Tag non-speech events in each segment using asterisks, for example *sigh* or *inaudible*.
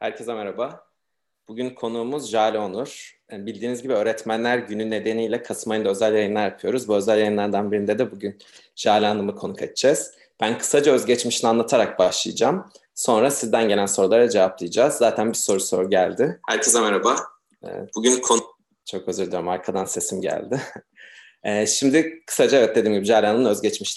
Herkese merhaba. Bugün konuğumuz Jale Onur. Bildiğiniz gibi Öğretmenler Günü nedeniyle Kasım ayında özel yayınlar yapıyoruz. Bu özel yayınlardan birinde de bugün Jale Hanım'ı konuk edeceğiz. Ben kısaca özgeçmişini anlatarak başlayacağım. Sonra sizden gelen sorulara cevaplayacağız. Zaten bir soru soru geldi. Herkese merhaba. Bugün konu... Çok özür dilerim arkadan sesim geldi. *laughs* Ee, şimdi kısaca evet dediğim gibi Jale Hanım'ın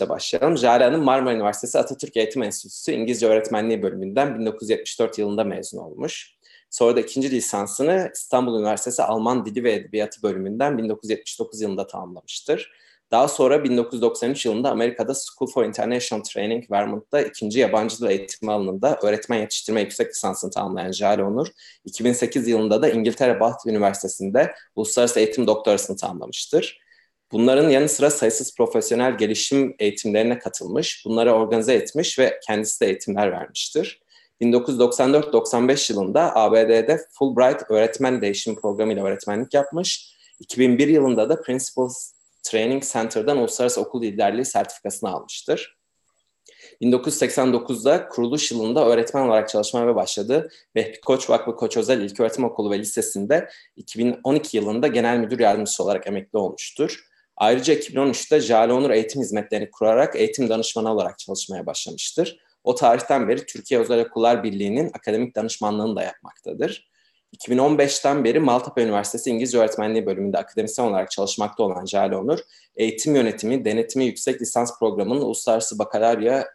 başlayalım. Jale Marmara Üniversitesi Atatürk Eğitim Enstitüsü İngilizce Öğretmenliği bölümünden 1974 yılında mezun olmuş. Sonra da ikinci lisansını İstanbul Üniversitesi Alman Dili ve Edebiyatı bölümünden 1979 yılında tamamlamıştır. Daha sonra 1993 yılında Amerika'da School for International Training Vermont'ta ikinci yabancı dil eğitimi alanında öğretmen yetiştirme yüksek lisansını tamamlayan Jale Onur, 2008 yılında da İngiltere Bath Üniversitesi'nde uluslararası eğitim doktorasını tamamlamıştır. Bunların yanı sıra sayısız profesyonel gelişim eğitimlerine katılmış, bunları organize etmiş ve kendisi de eğitimler vermiştir. 1994-95 yılında ABD'de Fulbright Öğretmen Değişim Programı ile öğretmenlik yapmış. 2001 yılında da Principals Training Center'dan Uluslararası Okul Liderliği sertifikasını almıştır. 1989'da kuruluş yılında öğretmen olarak çalışmaya başladı. Vehbi Koç Vakfı Koç Özel İlköğretim Okulu ve Lisesi'nde 2012 yılında genel müdür yardımcısı olarak emekli olmuştur. Ayrıca 2013'te Jale Onur Eğitim Hizmetlerini kurarak eğitim danışmanı olarak çalışmaya başlamıştır. O tarihten beri Türkiye Özel Okullar Birliği'nin akademik danışmanlığını da yapmaktadır. 2015'ten beri Maltepe Üniversitesi İngilizce Öğretmenliği bölümünde akademisyen olarak çalışmakta olan Jale Onur, eğitim yönetimi, denetimi yüksek lisans programının uluslararası bakalorya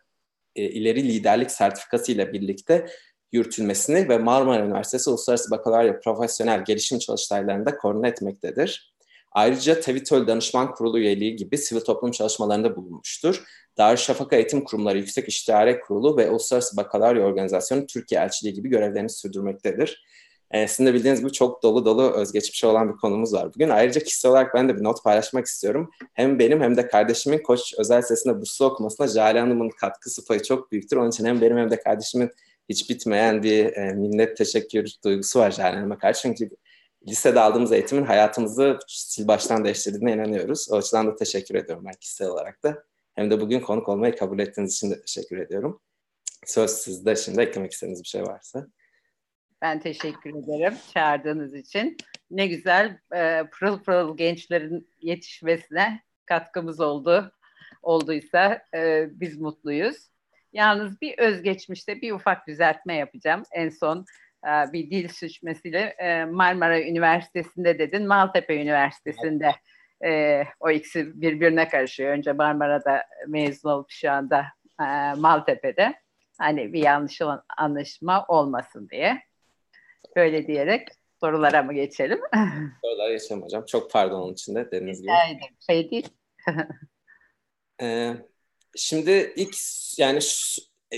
e, ileri liderlik sertifikası ile birlikte yürütülmesini ve Marmara Üniversitesi Uluslararası Bakalorya Profesyonel Gelişim Çalıştaylarında koordine etmektedir. Ayrıca TEVİTÖL Danışman Kurulu üyeliği gibi sivil toplum çalışmalarında bulunmuştur. Darüşşafaka Eğitim Kurumları Yüksek İstişare Kurulu ve Uluslararası Bakalorya Organizasyonu Türkiye Elçiliği gibi görevlerini sürdürmektedir. Ee, sizin de bildiğiniz gibi çok dolu dolu özgeçmişi olan bir konumuz var bugün. Ayrıca kişisel olarak ben de bir not paylaşmak istiyorum. Hem benim hem de kardeşimin Koç Özel Sesi'nde burslu okumasına Jale Hanım'ın katkısı payı çok büyüktür. Onun için hem benim hem de kardeşimin hiç bitmeyen bir e, minnet teşekkür duygusu var Jale Hanım'a karşı. Çünkü lisede aldığımız eğitimin hayatımızı sil baştan değiştirdiğine inanıyoruz. O açıdan da teşekkür ediyorum ben kişisel olarak da. Hem de bugün konuk olmayı kabul ettiğiniz için de teşekkür ediyorum. Söz sizde şimdi eklemek istediğiniz bir şey varsa. Ben teşekkür ederim çağırdığınız için. Ne güzel e, pırıl pırıl gençlerin yetişmesine katkımız oldu. Olduysa e, biz mutluyuz. Yalnız bir özgeçmişte bir ufak düzeltme yapacağım. En son bir dil suçmasıyla e, Marmara Üniversitesi'nde dedin, Maltepe Üniversitesi'nde e, o ikisi birbirine karışıyor. Önce Marmara'da mezun olup şu anda Maltepe'de. Hani bir yanlış anlaşma olmasın diye. Böyle diyerek sorulara mı geçelim? *laughs* Sorulara geçelim hocam. Çok pardon onun için de dediğiniz gibi. Şey değil. ee, *laughs* şimdi ilk yani e,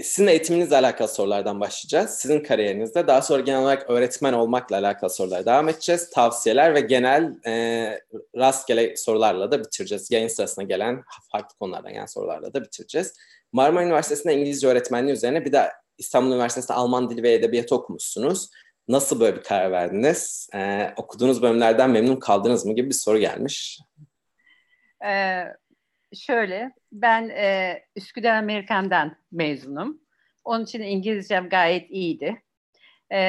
sizin eğitiminizle alakalı sorulardan başlayacağız. Sizin kariyerinizde daha sonra genel olarak öğretmen olmakla alakalı sorulara devam edeceğiz. Tavsiyeler ve genel e, rastgele sorularla da bitireceğiz. Yayın sırasına gelen farklı konulardan gelen sorularla da bitireceğiz. Marmara Üniversitesi'nde İngilizce öğretmenliği üzerine bir de İstanbul Üniversitesi'nde Alman Dili ve Edebiyatı okumuşsunuz. Nasıl böyle bir karar verdiniz? Ee, okuduğunuz bölümlerden memnun kaldınız mı gibi bir soru gelmiş. Ee, şöyle, ben e, Üsküdar Amerikan'dan mezunum. Onun için İngilizcem gayet iyiydi. E,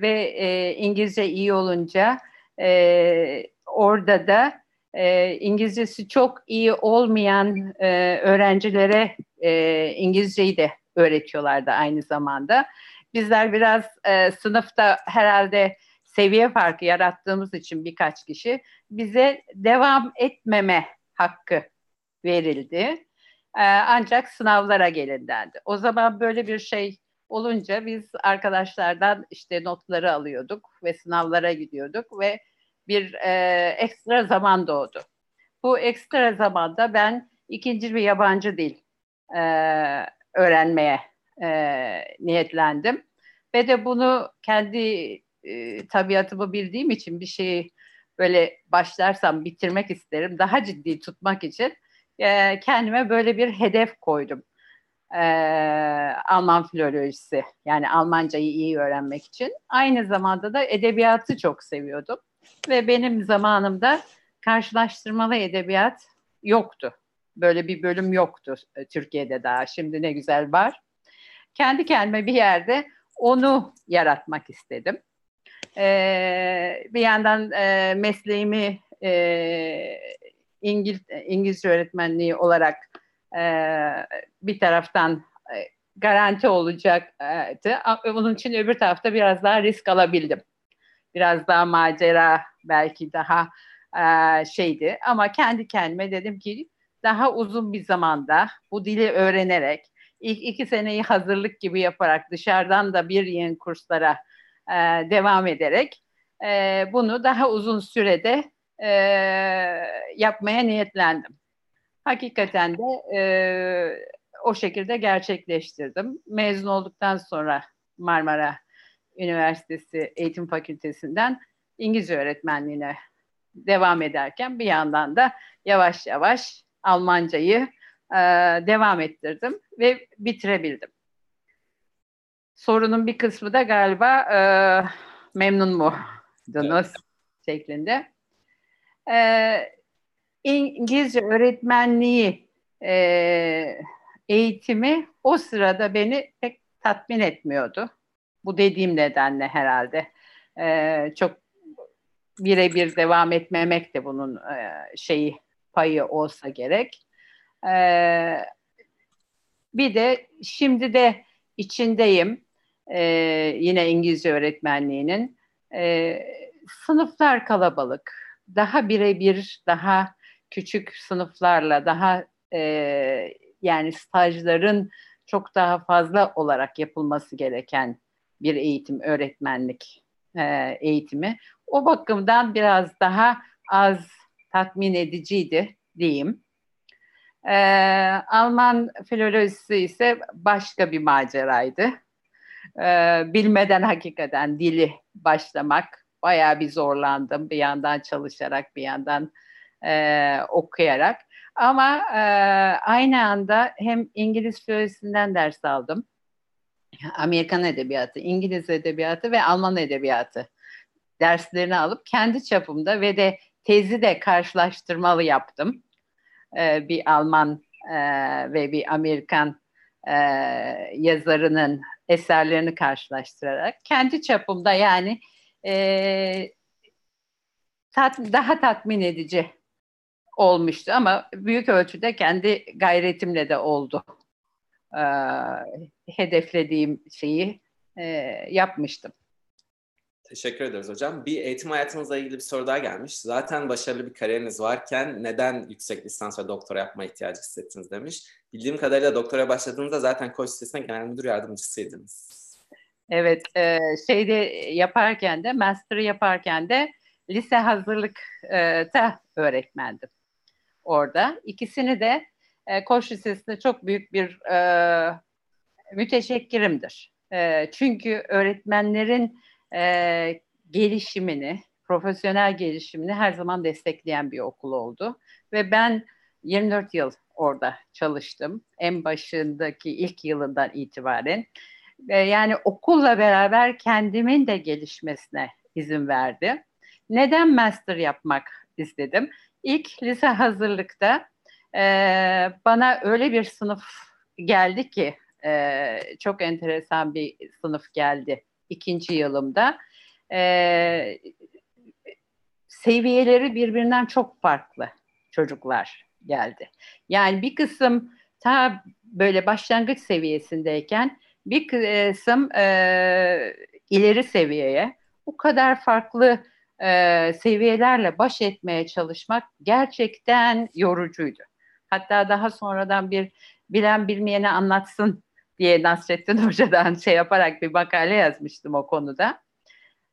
ve e, İngilizce iyi olunca e, orada da e, İngilizcesi çok iyi olmayan e, öğrencilere e, İngilizceyi de öğretiyorlardı aynı zamanda. Bizler biraz e, sınıfta herhalde seviye farkı yarattığımız için birkaç kişi bize devam etmeme hakkı verildi. Ee, ancak sınavlara gelin dendi. O zaman böyle bir şey olunca biz arkadaşlardan işte notları alıyorduk ve sınavlara gidiyorduk ve bir e, ekstra zaman doğdu. Bu ekstra zamanda ben ikinci bir yabancı dil e, öğrenmeye e, niyetlendim. Ve de bunu kendi e, tabiatımı bildiğim için bir şeyi böyle başlarsam bitirmek isterim. Daha ciddi tutmak için e, kendime böyle bir hedef koydum. E, Alman filolojisi yani Almancayı iyi öğrenmek için. Aynı zamanda da edebiyatı çok seviyordum. Ve benim zamanımda karşılaştırmalı edebiyat yoktu. Böyle bir bölüm yoktu e, Türkiye'de daha. Şimdi ne güzel var. Kendi kendime bir yerde onu yaratmak istedim. E, bir yandan e, mesleğimi e, İngiliz, İngilizce öğretmenliği olarak e, bir taraftan e, garanti olacaktı. Bunun için öbür tarafta biraz daha risk alabildim. Biraz daha macera belki daha e, şeydi ama kendi kendime dedim ki daha uzun bir zamanda bu dili öğrenerek ilk iki seneyi hazırlık gibi yaparak dışarıdan da bir yeni kurslara e, devam ederek e, bunu daha uzun sürede e, yapmaya niyetlendim. Hakikaten de e, o şekilde gerçekleştirdim. Mezun olduktan sonra Marmara Üniversitesi Eğitim Fakültesinden İngilizce öğretmenliğine devam ederken bir yandan da yavaş yavaş Almancayı e, devam ettirdim ve bitirebildim. Sorunun bir kısmı da galiba e, memnun muydunuz evet. şeklinde. E, İngilizce öğretmenliği e, eğitimi o sırada beni pek tatmin etmiyordu. Bu dediğim nedenle herhalde. E, çok birebir devam etmemek de bunun e, şeyi payı olsa gerek. E, bir de şimdi de içindeyim e, yine İngilizce öğretmenliğinin. E, sınıflar kalabalık. Daha birebir, daha küçük sınıflarla, daha e, yani stajların çok daha fazla olarak yapılması gereken bir eğitim, öğretmenlik e, eğitimi. O bakımdan biraz daha az tatmin ediciydi diyeyim. E, Alman filolojisi ise başka bir maceraydı. E, bilmeden hakikaten dili başlamak bayağı bir zorlandım. Bir yandan çalışarak, bir yandan e, okuyarak. Ama e, aynı anda hem İngiliz filolojisinden ders aldım. Amerikan edebiyatı, İngiliz edebiyatı ve Alman edebiyatı derslerini alıp kendi çapımda ve de tezi de karşılaştırmalı yaptım. Ee, bir Alman e, ve bir Amerikan e, yazarının eserlerini karşılaştırarak kendi çapımda yani e, tat, daha tatmin edici olmuştu ama büyük ölçüde kendi gayretimle de oldu. Ee, hedeflediğim şeyi e, yapmıştım. Teşekkür ederiz hocam. Bir eğitim hayatınızla ilgili bir soru daha gelmiş. Zaten başarılı bir kariyeriniz varken neden yüksek lisans ve doktora yapma ihtiyacı hissettiniz demiş. Bildiğim kadarıyla doktora başladığınızda zaten Koç Lisesi'nde genel müdür yardımcısıydınız. Evet, e, şeyde yaparken de, master yaparken de lise hazırlıkta öğretmendim orada. İkisini de e, Koç Lisesi'nde çok büyük bir e, müteşekkirimdir. E, çünkü öğretmenlerin e, gelişimini, profesyonel gelişimini her zaman destekleyen bir okul oldu. Ve ben 24 yıl orada çalıştım. En başındaki ilk yılından itibaren. E, yani okulla beraber kendimin de gelişmesine izin verdi. Neden master yapmak istedim? İlk lise hazırlıkta e, bana öyle bir sınıf geldi ki e, çok enteresan bir sınıf geldi ikinci yılımda. E, seviyeleri birbirinden çok farklı çocuklar geldi. Yani bir kısım ta böyle başlangıç seviyesindeyken bir kısım e, ileri seviyeye bu kadar farklı e, seviyelerle baş etmeye çalışmak gerçekten yorucuydu. Hatta daha sonradan bir bilen bilmeyene anlatsın diye Nasrettin Hoca'dan *laughs* şey yaparak bir makale yazmıştım o konuda.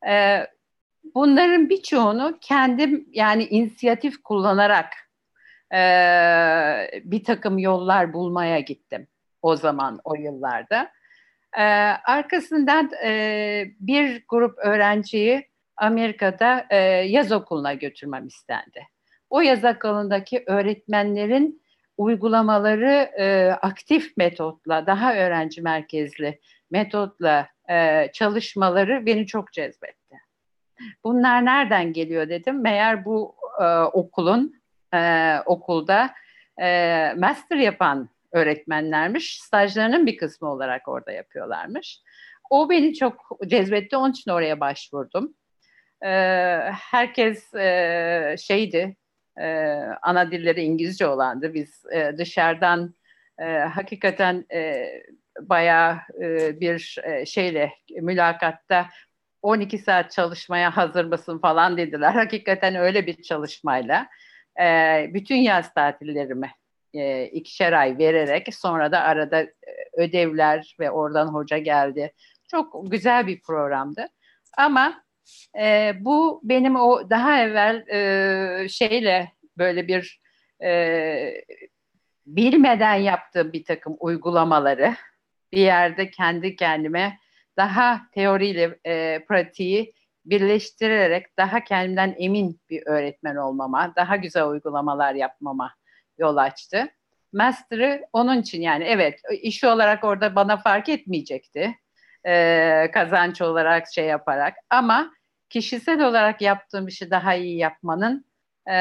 E, bunların birçoğunu kendim yani inisiyatif kullanarak e, bir takım yollar bulmaya gittim o zaman o yıllarda. E, arkasından e, bir grup öğrenciyi Amerika'da e, yaz okuluna götürmem istendi. O yaz okulundaki öğretmenlerin uygulamaları e, aktif metotla, daha öğrenci merkezli metotla e, çalışmaları beni çok cezbetti. Bunlar nereden geliyor dedim. Meğer bu e, okulun e, okulda e, master yapan öğretmenlermiş. Stajlarının bir kısmı olarak orada yapıyorlarmış. O beni çok cezbetti. Onun için oraya başvurdum. Ee, herkes e, şeydi, e, ana dilleri İngilizce olandı. Biz e, dışarıdan e, hakikaten e, bayağı e, bir e, şeyle mülakatta 12 saat çalışmaya hazır mısın falan dediler. Hakikaten öyle bir çalışmayla e, bütün yaz tatillerimi e, ikişer ay vererek sonra da arada e, ödevler ve oradan hoca geldi. Çok güzel bir programdı. Ama e, bu benim o daha evvel e, şeyle böyle bir e, bilmeden yaptığım bir takım uygulamaları bir yerde kendi kendime daha teoriyle e, pratiği birleştirerek daha kendimden emin bir öğretmen olmama, daha güzel uygulamalar yapmama yol açtı. Master'ı onun için yani evet işi olarak orada bana fark etmeyecekti. E, kazanç olarak şey yaparak ama kişisel olarak yaptığım işi daha iyi yapmanın e,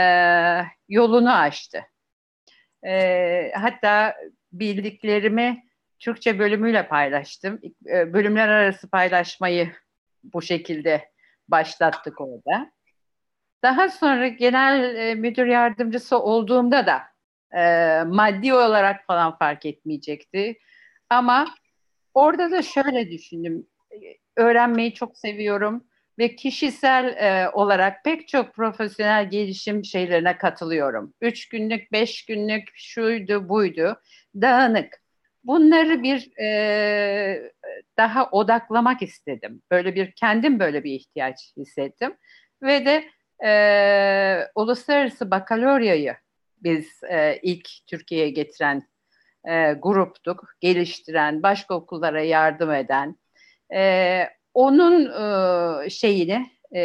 yolunu açtı. E, hatta bildiklerimi Türkçe bölümüyle paylaştım. E, bölümler arası paylaşmayı bu şekilde başlattık orada. Daha sonra genel e, müdür yardımcısı olduğumda da e, maddi olarak falan fark etmeyecekti. Ama orada da şöyle düşündüm. Öğrenmeyi çok seviyorum ve kişisel e, olarak pek çok profesyonel gelişim şeylerine katılıyorum. Üç günlük, beş günlük, şuydu, buydu. Dağınık. Bunları bir e, daha odaklamak istedim. Böyle bir kendim böyle bir ihtiyaç hissettim ve de e, uluslararası bakaloryayı biz e, ilk Türkiye'ye getiren e, gruptuk, geliştiren, başka okullara yardım eden. E, onun e, şeyini e,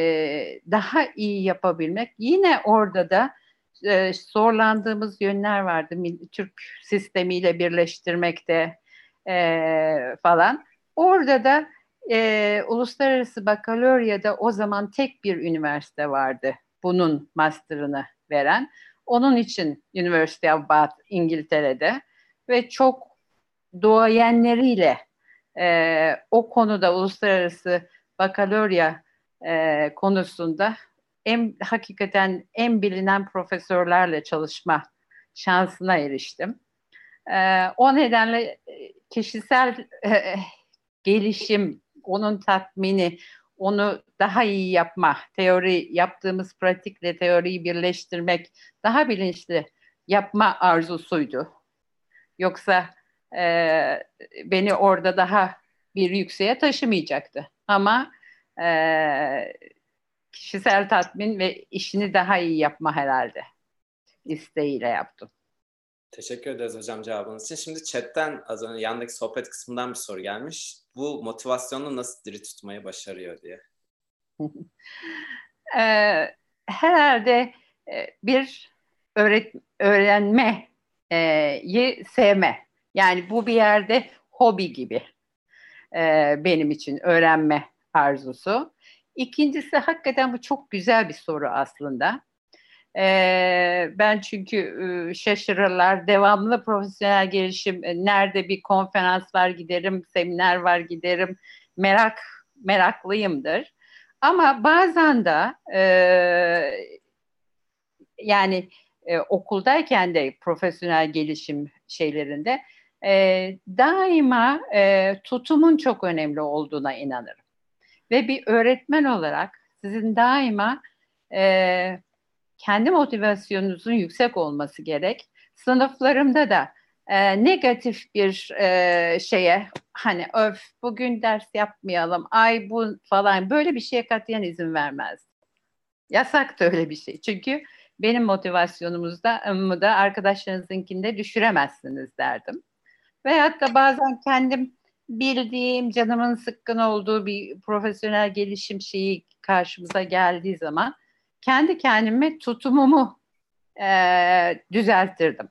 daha iyi yapabilmek. Yine orada da e, zorlandığımız yönler vardı. Türk sistemiyle birleştirmekte e, falan. Orada da e, uluslararası bakaloryada o zaman tek bir üniversite vardı bunun master'ını veren. Onun için University of Bath İngiltere'de ve çok doğayenleriyle e, o konuda uluslararası bakalorya e, konusunda en hakikaten en bilinen profesörlerle çalışma şansına eriştim. E, o nedenle e, kişisel e, gelişim, onun tatmini, onu daha iyi yapma, teori yaptığımız pratikle teoriyi birleştirmek, daha bilinçli yapma arzusuydu. Yoksa e, beni orada daha bir yükseğe taşımayacaktı. Ama e, kişisel tatmin ve işini daha iyi yapma herhalde isteğiyle yaptım. Teşekkür ederiz hocam cevabınız için. Şimdi chatten az önce yandaki sohbet kısmından bir soru gelmiş. Bu motivasyonu nasıl diri tutmayı başarıyor diye. *laughs* ee, herhalde e, bir öğret öğrenmeyi e, sevme. Yani bu bir yerde hobi gibi e, benim için öğrenme arzusu. İkincisi hakikaten bu çok güzel bir soru aslında. Ee, ben çünkü e, şaşırırlar. Devamlı profesyonel gelişim. E, nerede bir konferans var giderim, seminer var giderim. Merak meraklıyımdır. Ama bazen de e, yani e, okuldayken de profesyonel gelişim şeylerinde e, daima e, tutumun çok önemli olduğuna inanırım. Ve bir öğretmen olarak sizin daima e, kendi motivasyonunuzun yüksek olması gerek. Sınıflarımda da e, negatif bir e, şeye hani öf bugün ders yapmayalım ay bu falan böyle bir şeye katiyen izin vermez. Yasak da öyle bir şey. Çünkü benim motivasyonumuzda da arkadaşlarınızınkinde düşüremezsiniz derdim. Veyahut da bazen kendim bildiğim canımın sıkkın olduğu bir profesyonel gelişim şeyi karşımıza geldiği zaman kendi kendime tutumumu e, düzelttirdim.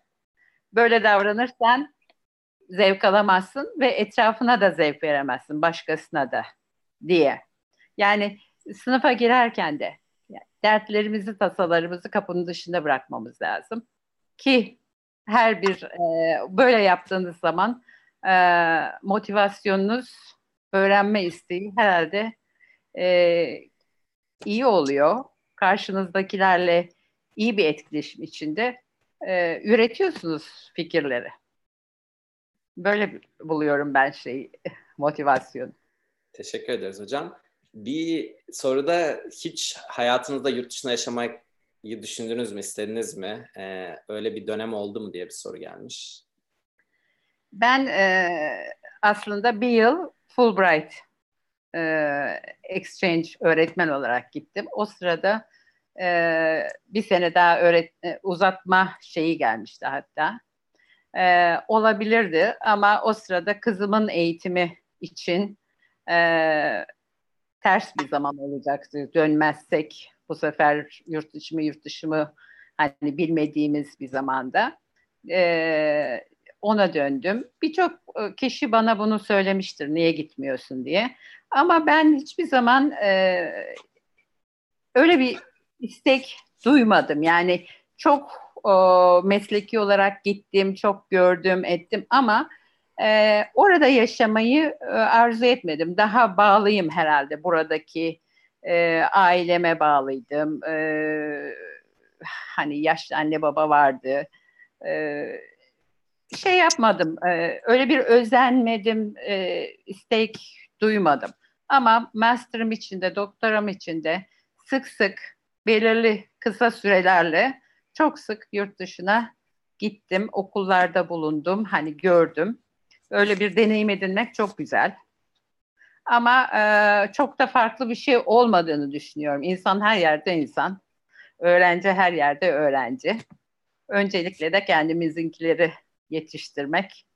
Böyle davranırsan zevk alamazsın ve etrafına da zevk veremezsin, başkasına da diye. Yani sınıfa girerken de dertlerimizi, tasalarımızı kapının dışında bırakmamız lazım. Ki her bir e, böyle yaptığınız zaman e, motivasyonunuz, öğrenme isteği herhalde e, iyi oluyor. Karşınızdakilerle iyi bir etkileşim içinde e, üretiyorsunuz fikirleri. Böyle buluyorum ben şeyi, *laughs* motivasyon. Teşekkür ederiz hocam. Bir soruda hiç hayatınızda yurt dışında yaşamayı düşündünüz mü, istediniz mi? Ee, öyle bir dönem oldu mu diye bir soru gelmiş. Ben e, aslında bir yıl Fulbright e, exchange öğretmen olarak gittim. O sırada e, bir sene daha öğret e, uzatma şeyi gelmişti hatta. E, olabilirdi ama o sırada kızımın eğitimi için e, ters bir zaman olacaktı. Dönmezsek bu sefer yurt dışı mı yurt dışı mı hani bilmediğimiz bir zamanda. E, ona döndüm. Birçok e, kişi bana bunu söylemiştir niye gitmiyorsun diye. Ama ben hiçbir zaman e, öyle bir istek duymadım. Yani çok e, mesleki olarak gittim, çok gördüm, ettim ama e, orada yaşamayı e, arzu etmedim. Daha bağlıyım herhalde buradaki e, aileme bağlıydım. E, hani yaşlı anne baba vardı. E, şey yapmadım. E, öyle bir özenmedim, e, istek duymadım. Ama master'ım içinde, doktoram içinde sık sık belirli kısa sürelerle çok sık yurt dışına gittim. Okullarda bulundum. Hani gördüm. Öyle bir deneyim edinmek çok güzel. Ama e, çok da farklı bir şey olmadığını düşünüyorum. İnsan her yerde insan. Öğrenci her yerde öğrenci. Öncelikle de kendimizinkileri yetiştirmek,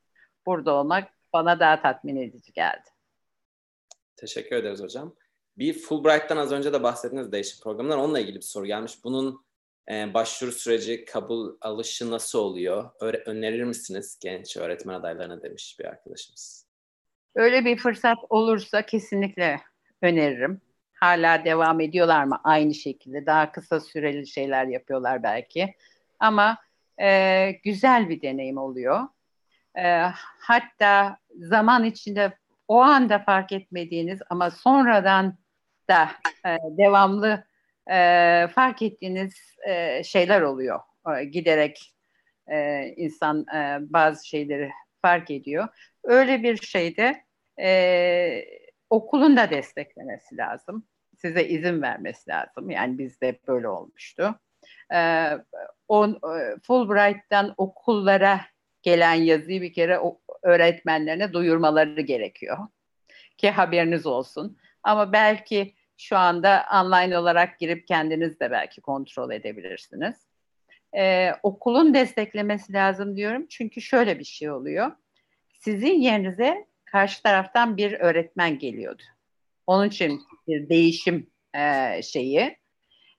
burada olmak bana daha tatmin edici geldi. Teşekkür ederiz hocam. Bir Fulbright'tan az önce de bahsettiğiniz değişim programından onunla ilgili bir soru gelmiş. Bunun e, başvuru süreci, kabul alışı nasıl oluyor? Öğre- önerir misiniz genç öğretmen adaylarına demiş bir arkadaşımız. Öyle bir fırsat olursa kesinlikle öneririm. Hala devam ediyorlar mı aynı şekilde? Daha kısa süreli şeyler yapıyorlar belki. Ama e, güzel bir deneyim oluyor. E, hatta zaman içinde o anda fark etmediğiniz ama sonradan da e, devamlı e, fark ettiğiniz e, şeyler oluyor. E, giderek e, insan e, bazı şeyleri fark ediyor. Öyle bir şeyde e, okulun da desteklemesi lazım. Size izin vermesi lazım. Yani bizde böyle olmuştu. E, on, e, Fulbright'tan okullara gelen yazıyı bir kere o, öğretmenlerine duyurmaları gerekiyor. Ki haberiniz olsun. Ama belki şu anda online olarak girip kendiniz de belki kontrol edebilirsiniz. Ee, okulun desteklemesi lazım diyorum. Çünkü şöyle bir şey oluyor. Sizin yerinize karşı taraftan bir öğretmen geliyordu. Onun için bir değişim e, şeyi.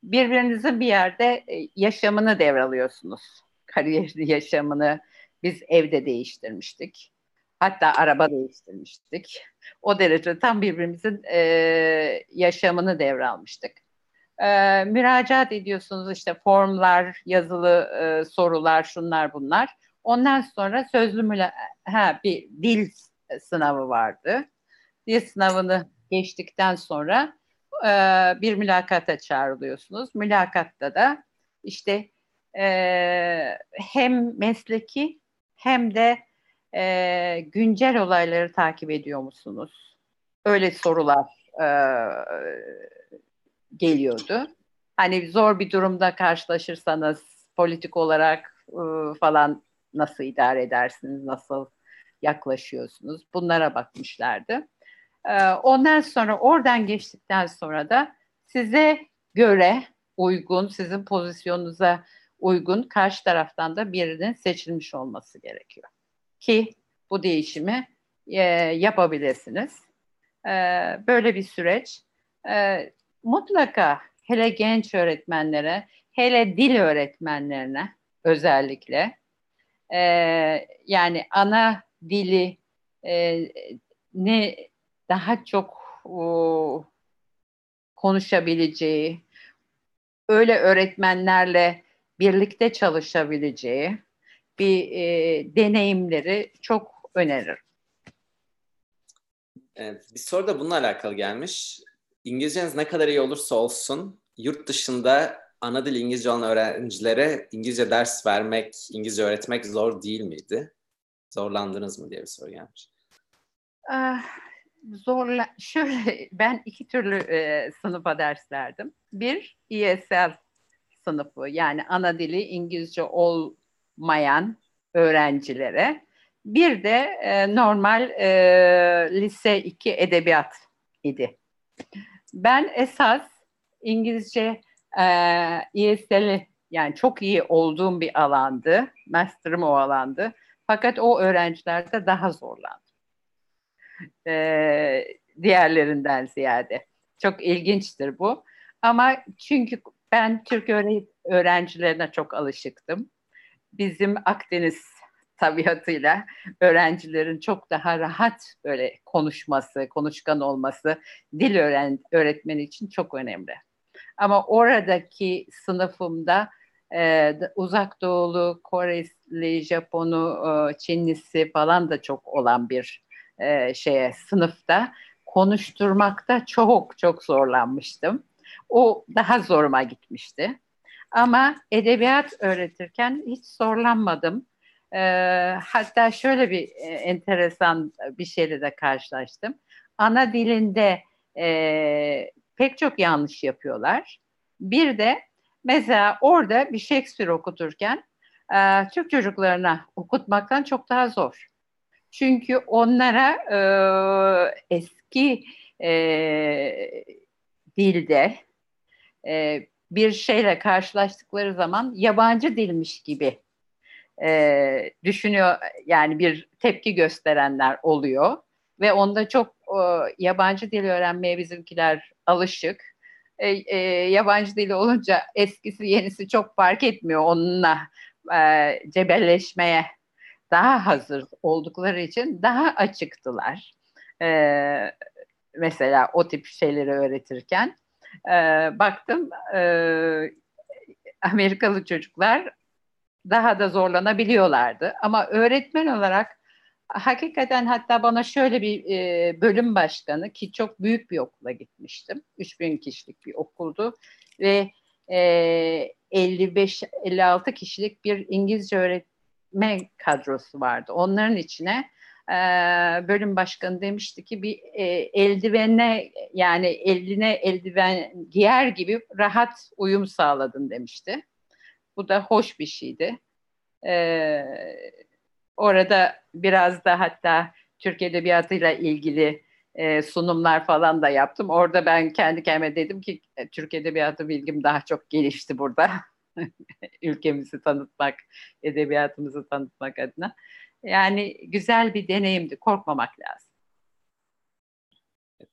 Birbirinizin bir yerde e, yaşamını devralıyorsunuz. Kariyerli *laughs* yaşamını biz evde değiştirmiştik. Hatta araba değiştirmiştik. O derece tam birbirimizin e, yaşamını devralmıştık. E, müracaat ediyorsunuz işte formlar, yazılı e, sorular, şunlar bunlar. Ondan sonra sözlü müla ha, bir dil sınavı vardı. Dil sınavını geçtikten sonra e, bir mülakata çağrılıyorsunuz. Mülakatta da işte e, hem mesleki hem de e, güncel olayları takip ediyor musunuz? Öyle sorular e, geliyordu. Hani zor bir durumda karşılaşırsanız politik olarak e, falan nasıl idare edersiniz, nasıl yaklaşıyorsunuz? Bunlara bakmışlardı. E, ondan sonra oradan geçtikten sonra da size göre uygun, sizin pozisyonunuza uygun karşı taraftan da birinin seçilmiş olması gerekiyor ki bu değişimi e, yapabilirsiniz. E, böyle bir süreç. E, mutlaka hele genç öğretmenlere, hele dil öğretmenlerine özellikle e, yani ana dili e, ne daha çok o, konuşabileceği, öyle öğretmenlerle birlikte çalışabileceği, bir e, deneyimleri çok öneririm. Evet, bir soru da bununla alakalı gelmiş. İngilizceniz ne kadar iyi olursa olsun yurt dışında ana dil İngilizce olan öğrencilere İngilizce ders vermek, İngilizce öğretmek zor değil miydi? Zorlandınız mı diye bir soru gelmiş. Ah, zorla *laughs* şöyle ben iki türlü e, sınıfa ders verdim. Bir ESL sınıfı yani ana dili İngilizce olmayan öğrencilere. Bir de e, normal e, lise 2 edebiyat idi. Ben esas İngilizce e, ESL'i yani çok iyi olduğum bir alandı. Master'ım o alandı. Fakat o öğrencilerde daha zorlandı. E, diğerlerinden ziyade. Çok ilginçtir bu. Ama çünkü ben Türk öğrencilerine çok alışıktım. Bizim Akdeniz tabiatıyla öğrencilerin çok daha rahat böyle konuşması, konuşkan olması dil öğren öğretmeni için çok önemli. Ama oradaki sınıfımda e, uzak doğulu, Koreli, Japonu, e, Çinlisi falan da çok olan bir e, şeye sınıfta konuşturmakta çok çok zorlanmıştım. O daha zoruma gitmişti. Ama edebiyat öğretirken hiç zorlanmadım. E, hatta şöyle bir e, enteresan bir şeyle de karşılaştım. Ana dilinde e, pek çok yanlış yapıyorlar. Bir de mesela orada bir Shakespeare okuturken e, Türk çocuklarına okutmaktan çok daha zor. Çünkü onlara e, eski e, dilde e, bir şeyle karşılaştıkları zaman yabancı dilmiş gibi e, düşünüyor yani bir tepki gösterenler oluyor ve onda çok e, yabancı dil öğrenmeye bizimkiler alışık. E, e, yabancı dili olunca eskisi yenisi çok fark etmiyor onunla e, cebelleşmeye daha hazır oldukları için daha açıktılar. E, mesela o tip şeyleri öğretirken e, baktım e, Amerikalı çocuklar daha da zorlanabiliyorlardı. Ama öğretmen olarak hakikaten hatta bana şöyle bir e, bölüm başkanı ki çok büyük bir okula gitmiştim. 3000 kişilik bir okuldu ve e, 55-56 kişilik bir İngilizce öğretmen kadrosu vardı. Onların içine e, bölüm başkanı demişti ki bir e, eldivene yani eline eldiven giyer gibi rahat uyum sağladın demişti. Bu da hoş bir şeydi. Ee, orada biraz da hatta Türk Edebiyatı'yla ilgili e, sunumlar falan da yaptım. Orada ben kendi kendime dedim ki e, Türk Edebiyatı bilgim daha çok gelişti burada. *laughs* *laughs* Ülkemizi tanıtmak, edebiyatımızı tanıtmak adına. Yani güzel bir deneyimdi. Korkmamak lazım.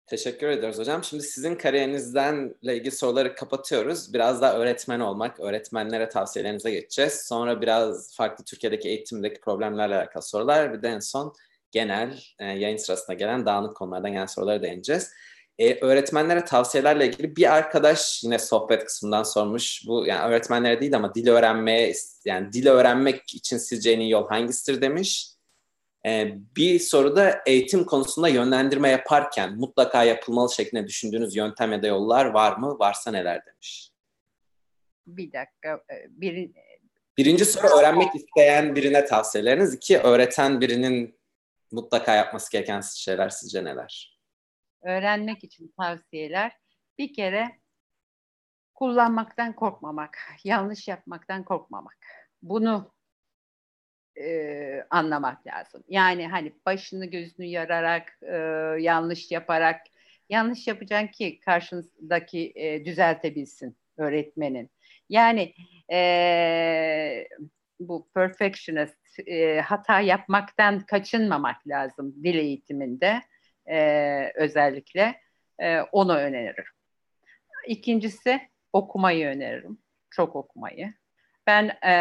Teşekkür ediyoruz hocam. Şimdi sizin kariyerinizden ilgili soruları kapatıyoruz. Biraz daha öğretmen olmak, öğretmenlere tavsiyelerinize geçeceğiz. Sonra biraz farklı Türkiye'deki eğitimdeki problemlerle alakalı sorular. Bir de en son genel e, yayın sırasında gelen dağınık konulardan gelen soruları değineceğiz. Ee, öğretmenlere tavsiyelerle ilgili bir arkadaş yine sohbet kısmından sormuş. Bu yani öğretmenlere değil ama dil öğrenmeye yani dil öğrenmek için sizce en iyi yol hangisidir demiş. Ee, bir soruda eğitim konusunda yönlendirme yaparken mutlaka yapılmalı şeklinde düşündüğünüz yöntem ya da yollar var mı? Varsa neler demiş. Bir dakika. E, bir... Birinci soru öğrenmek isteyen birine tavsiyeleriniz. İki, öğreten birinin mutlaka yapması gereken şeyler sizce neler? Öğrenmek için tavsiyeler. Bir kere kullanmaktan korkmamak, yanlış yapmaktan korkmamak. Bunu e, anlamak lazım. Yani hani başını gözünü yararak, e, yanlış yaparak, yanlış yapacaksın ki karşındaki e, düzeltebilsin öğretmenin. Yani e, bu perfectionist e, hata yapmaktan kaçınmamak lazım dil eğitiminde e, özellikle e, onu öneririm. İkincisi okumayı öneririm. Çok okumayı. Ben e,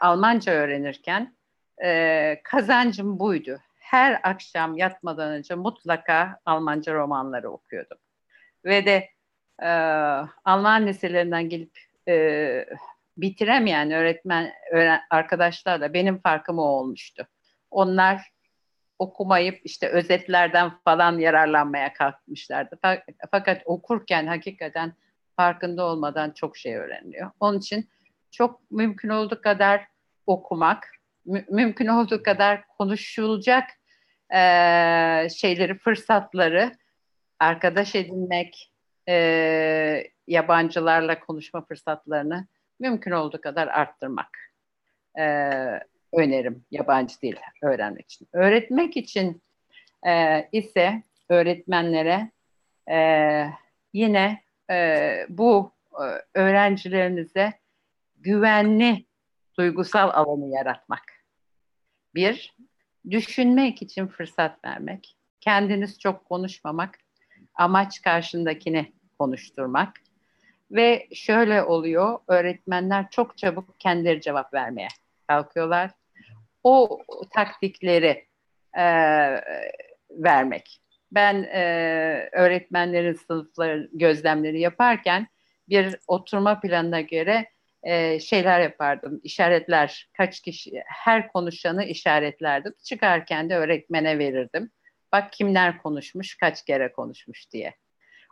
Almanca öğrenirken e, kazancım buydu. Her akşam yatmadan önce mutlaka Almanca romanları okuyordum. Ve de e, Alman liselerinden gelip e, bitiremeyen öğretmen öğren, arkadaşlarla benim farkım o olmuştu. Onlar okumayıp işte özetlerden falan yararlanmaya kalkmışlardı. Fakat okurken hakikaten farkında olmadan çok şey öğreniliyor. Onun için çok mümkün olduğu kadar okumak, mü- mümkün olduğu kadar konuşulacak e, şeyleri, fırsatları arkadaş edinmek, e, yabancılarla konuşma fırsatlarını mümkün olduğu kadar arttırmak e, önerim yabancı dil öğrenmek için. Öğretmek için e, ise öğretmenlere e, yine e, bu e, öğrencilerinize güvenli duygusal alanı yaratmak. Bir, düşünmek için fırsat vermek. Kendiniz çok konuşmamak, amaç karşındakini konuşturmak. Ve şöyle oluyor, öğretmenler çok çabuk kendileri cevap vermeye kalkıyorlar. O taktikleri e, vermek. Ben e, öğretmenlerin sınıfları gözlemleri yaparken bir oturma planına göre e, şeyler yapardım. İşaretler, kaç kişi, her konuşanı işaretlerdim. Çıkarken de öğretmene verirdim. Bak kimler konuşmuş, kaç kere konuşmuş diye.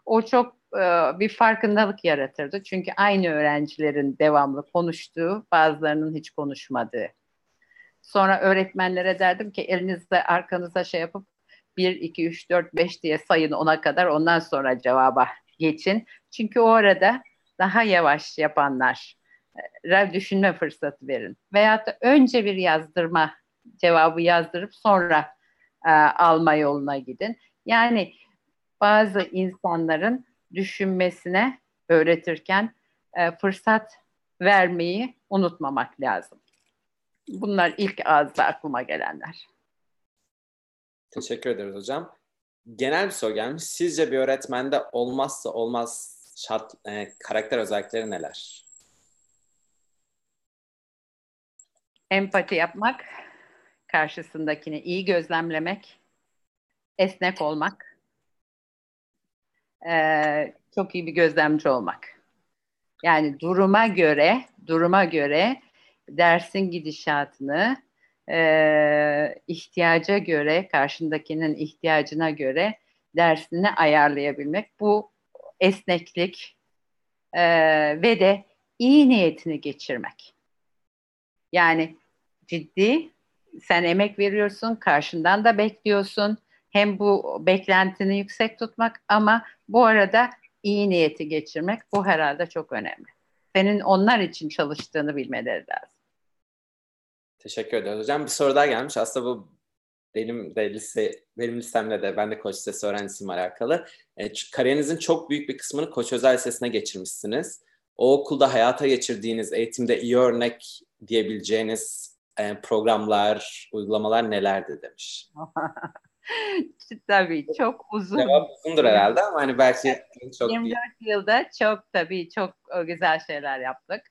O çok e, bir farkındalık yaratırdı. Çünkü aynı öğrencilerin devamlı konuştuğu, bazılarının hiç konuşmadığı. Sonra öğretmenlere derdim ki elinizde arkanıza şey yapıp 1, 2, 3, 4, 5 diye sayın ona kadar ondan sonra cevaba geçin. Çünkü o arada daha yavaş yapanlar düşünme fırsatı verin. Veyahut da önce bir yazdırma cevabı yazdırıp sonra e, alma yoluna gidin. Yani bazı insanların düşünmesine öğretirken e, fırsat vermeyi unutmamak lazım. Bunlar ilk ağızda aklıma gelenler. Teşekkür ederiz hocam. Genel bir soru gelmiş. Sizce bir öğretmende olmazsa olmaz şart, e, karakter özellikleri neler? Empati yapmak, karşısındakini iyi gözlemlemek, esnek olmak, ee, çok iyi bir gözlemci olmak. Yani duruma göre, duruma göre dersin gidişatını e, ihtiyaca göre, karşındakinin ihtiyacına göre dersini ayarlayabilmek. Bu esneklik e, ve de iyi niyetini geçirmek. Yani ciddi, sen emek veriyorsun, karşından da bekliyorsun. Hem bu beklentini yüksek tutmak ama bu arada iyi niyeti geçirmek bu herhalde çok önemli. Senin onlar için çalıştığını bilmeleri lazım. Teşekkür ederim hocam. Bir soru daha gelmiş. Aslında bu benim de lise, benim listemle de ben de Koç Lisesi öğrencisiyim alakalı. E, kariyerinizin çok büyük bir kısmını Koç Özel Lisesi'ne geçirmişsiniz. O okulda hayata geçirdiğiniz eğitimde iyi örnek diyebileceğiniz e, programlar, uygulamalar nelerdi demiş. *laughs* tabii çok uzun. Cevap uzundur herhalde ama hani belki çok 24 iyi. yılda çok tabii çok güzel şeyler yaptık.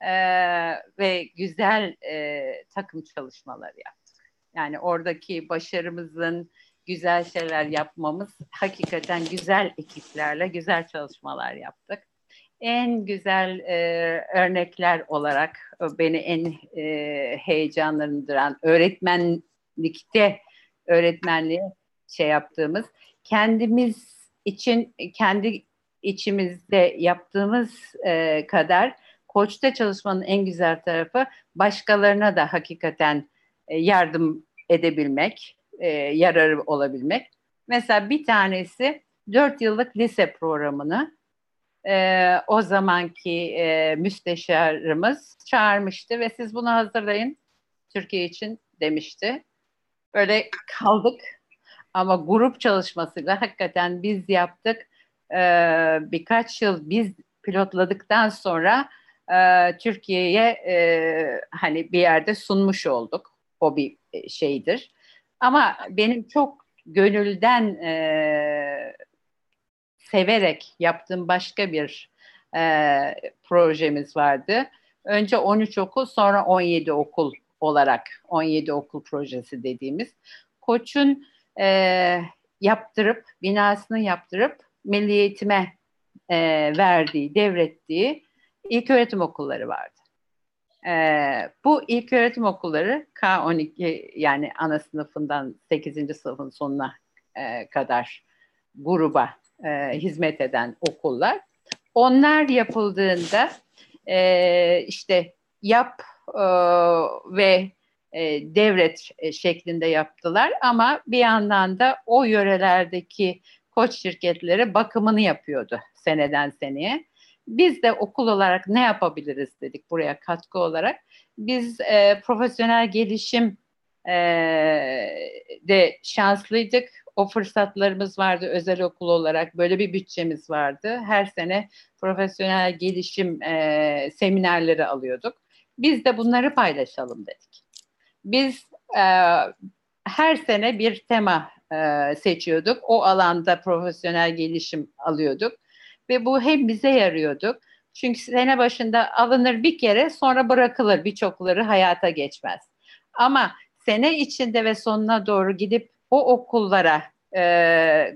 Ee, ve güzel e, takım çalışmaları yaptık. Yani oradaki başarımızın güzel şeyler yapmamız hakikaten güzel ekiplerle güzel çalışmalar yaptık en güzel e, örnekler olarak beni en e, heyecanlandıran öğretmenlikte öğretmenliği şey yaptığımız kendimiz için kendi içimizde yaptığımız e, kadar koçta çalışmanın en güzel tarafı başkalarına da hakikaten e, yardım edebilmek, e, yararı olabilmek. Mesela bir tanesi dört yıllık lise programını e, o zamanki müsteşarımız çağırmıştı ve siz bunu hazırlayın Türkiye için demişti. Böyle kaldık ama grup çalışmasıyla hakikaten biz yaptık. Birkaç yıl biz pilotladıktan sonra e, Türkiye'ye e, hani bir yerde sunmuş olduk. O bir e, şeydir. Ama benim çok gönülden e, severek yaptığım başka bir e, projemiz vardı. Önce 13 okul sonra 17 okul olarak 17 okul projesi dediğimiz Koç'un e, yaptırıp binasını yaptırıp milli eğitime e, verdiği, devrettiği ilk öğretim okulları vardı. Ee, bu ilk öğretim okulları K12 yani ana sınıfından 8. sınıfın sonuna e, kadar gruba e, hizmet eden okullar. Onlar yapıldığında e, işte yap e, ve e, devret şeklinde yaptılar ama bir yandan da o yörelerdeki koç şirketleri bakımını yapıyordu seneden seneye. Biz de okul olarak ne yapabiliriz dedik buraya katkı olarak. Biz e, profesyonel gelişim e, de şanslıydık. O fırsatlarımız vardı özel okul olarak. Böyle bir bütçemiz vardı. Her sene profesyonel gelişim e, seminerleri alıyorduk. Biz de bunları paylaşalım dedik. Biz e, her sene bir tema e, seçiyorduk. O alanda profesyonel gelişim alıyorduk. Ve bu hem bize yarıyordu. Çünkü sene başında alınır bir kere sonra bırakılır. Birçokları hayata geçmez. Ama sene içinde ve sonuna doğru gidip o okullara e,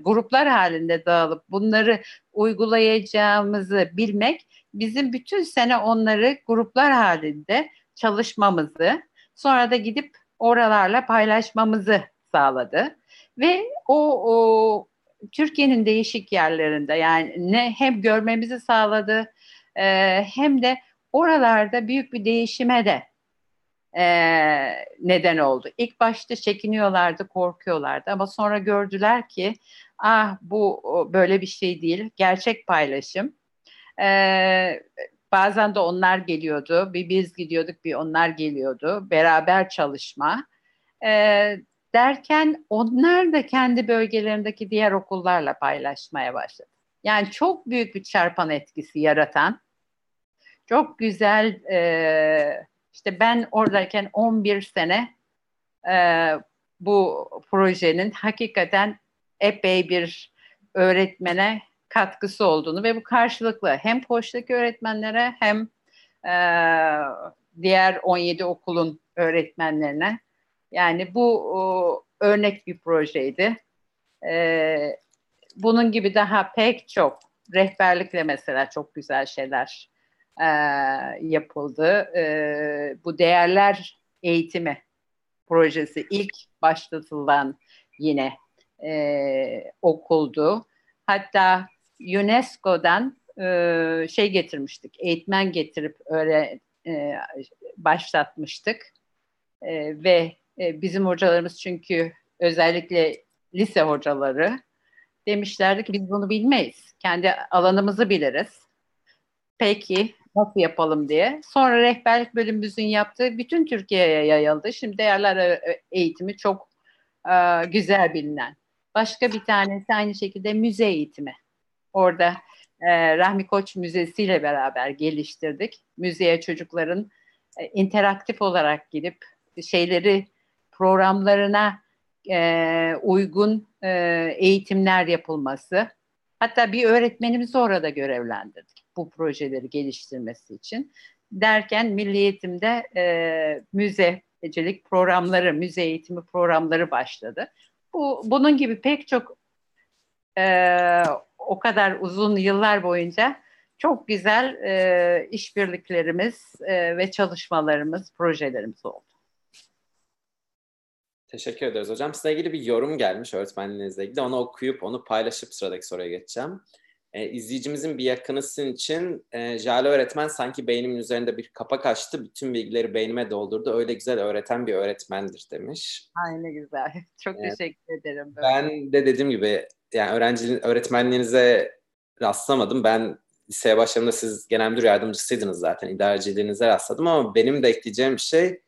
gruplar halinde dağılıp bunları uygulayacağımızı bilmek bizim bütün sene onları gruplar halinde çalışmamızı sonra da gidip oralarla paylaşmamızı sağladı. Ve o, o Türkiye'nin değişik yerlerinde yani ne hem görmemizi sağladı e, hem de oralarda büyük bir değişime de e, neden oldu. İlk başta çekiniyorlardı, korkuyorlardı ama sonra gördüler ki ah bu böyle bir şey değil, gerçek paylaşım. E, bazen de onlar geliyordu, bir biz gidiyorduk, bir onlar geliyordu. Beraber çalışma. E, derken onlar da kendi bölgelerindeki diğer okullarla paylaşmaya başladı. Yani çok büyük bir çarpan etkisi yaratan, çok güzel e, işte ben oradayken 11 sene e, bu projenin hakikaten epey bir öğretmene katkısı olduğunu ve bu karşılıklı hem Poş'taki öğretmenlere hem e, diğer 17 okulun öğretmenlerine yani bu o, örnek bir projeydi. E, bunun gibi daha pek çok rehberlikle mesela çok güzel şeyler e, yapıldı. E, bu değerler eğitimi projesi ilk başlatılan yine e, okuldu. Hatta UNESCO'dan e, şey getirmiştik, eğitmen getirip öyle e, başlatmıştık e, ve e, bizim hocalarımız çünkü özellikle lise hocaları demişlerdi ki biz bunu bilmeyiz. Kendi alanımızı biliriz. Peki nasıl yapalım diye. Sonra rehberlik bölümümüzün yaptığı bütün Türkiye'ye yayıldı. Şimdi değerler eğitimi çok e, güzel bilinen. Başka bir tanesi aynı şekilde müze eğitimi. Orada e, Rahmi Koç Müzesi ile beraber geliştirdik. Müzeye çocukların e, interaktif olarak gidip şeyleri programlarına e, uygun e, eğitimler yapılması. Hatta bir öğretmenimizi orada görevlendirdik bu projeleri geliştirmesi için. Derken Milli Eğitim'de e, müzecilik programları, müze eğitimi programları başladı. Bu Bunun gibi pek çok e, o kadar uzun yıllar boyunca çok güzel e, işbirliklerimiz e, ve çalışmalarımız, projelerimiz oldu. Teşekkür ederiz hocam. Size ilgili bir yorum gelmiş öğretmenliğinizle ilgili. Onu okuyup onu paylaşıp sıradaki soruya geçeceğim. Ee, izleyicimizin bir yakını sizin için e, Jale öğretmen sanki beynimin üzerinde bir kapak açtı. Bütün bilgileri beynime doldurdu. Öyle güzel öğreten bir öğretmendir demiş. Ay ne güzel. *laughs* Çok evet. teşekkür ederim. Böyle. Ben de dediğim gibi yani öğrenciliğin, öğretmenliğinize rastlamadım. Ben liseye başladığımda siz genel müdür yardımcısıydınız zaten. İdareciliğinize rastladım ama benim de ekleyeceğim bir şey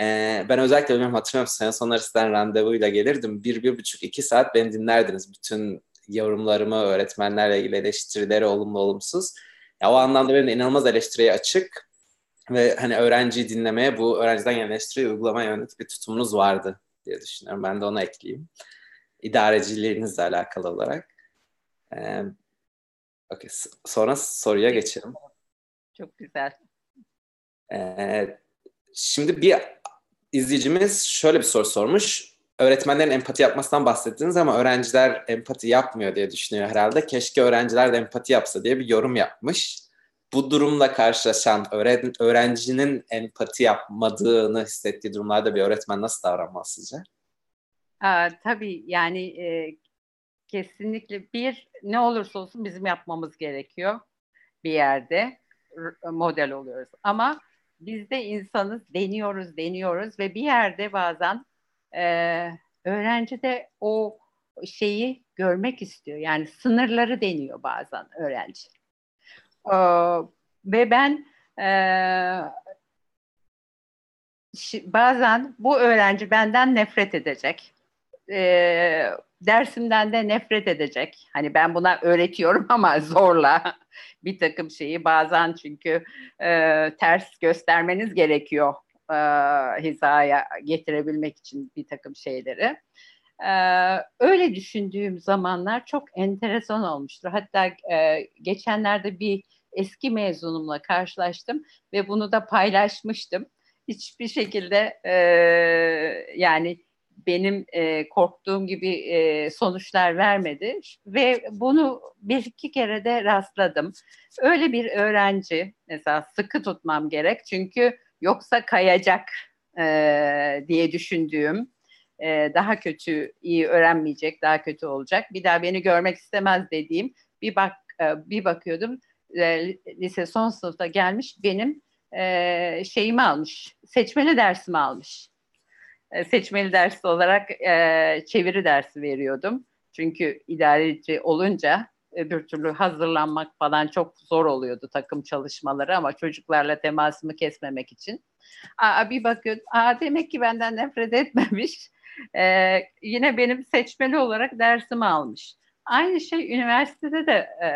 ee, ben özellikle benim hatırlıyorum sene sonları sizden randevuyla gelirdim. Bir, bir buçuk, iki saat beni dinlerdiniz. Bütün yorumlarımı, öğretmenlerle ilgili eleştirileri olumlu olumsuz. Ya, o anlamda benim inanılmaz eleştiriye açık ve hani öğrenciyi dinlemeye, bu öğrenciden gelen eleştiriyi uygulamaya yönelik bir tutumunuz vardı diye düşünüyorum. Ben de onu ekleyeyim. İdareciliğinizle alakalı olarak. Ee, okay. Sonra soruya geçelim. Çok güzel. Ee, şimdi bir izleyicimiz şöyle bir soru sormuş. Öğretmenlerin empati yapmasından bahsettiniz ama öğrenciler empati yapmıyor diye düşünüyor herhalde. Keşke öğrenciler de empati yapsa diye bir yorum yapmış. bu durumla karşılaşan öğren öğrencinin empati yapmadığını hissettiği durumlarda bir öğretmen nasıl davranmalı sizce? Aa, tabii yani e, kesinlikle bir ne olursa olsun bizim yapmamız gerekiyor bir yerde model oluyoruz. Ama biz de insanız, deniyoruz, deniyoruz ve bir yerde bazen e, öğrenci de o şeyi görmek istiyor. Yani sınırları deniyor bazen öğrenci. Ee, ve ben e, bazen bu öğrenci benden nefret edecek. E, dersimden de nefret edecek. Hani ben buna öğretiyorum *laughs* ama zorla bir takım şeyi bazen çünkü e, ters göstermeniz gerekiyor e, hizaya getirebilmek için bir takım şeyleri. Ee, öyle düşündüğüm zamanlar çok enteresan olmuştur. Hatta e, geçenlerde bir eski mezunumla karşılaştım ve bunu da paylaşmıştım. Hiçbir şekilde e, yani benim e, korktuğum gibi e, sonuçlar vermedi. Ve bunu bir iki kere de rastladım. Öyle bir öğrenci mesela sıkı tutmam gerek. Çünkü yoksa kayacak e, diye düşündüğüm e, daha kötü iyi öğrenmeyecek daha kötü olacak. Bir daha beni görmek istemez dediğim bir bak e, bir bakıyordum. E, lise son sınıfta gelmiş benim e, şeyimi almış seçmeli dersimi almış seçmeli ders olarak e, çeviri dersi veriyordum. Çünkü idareci olunca bir türlü hazırlanmak falan çok zor oluyordu takım çalışmaları ama çocuklarla temasımı kesmemek için. Aa, bir bakıyor, aa, demek ki benden nefret etmemiş. Ee, yine benim seçmeli olarak dersimi almış. Aynı şey üniversitede de e,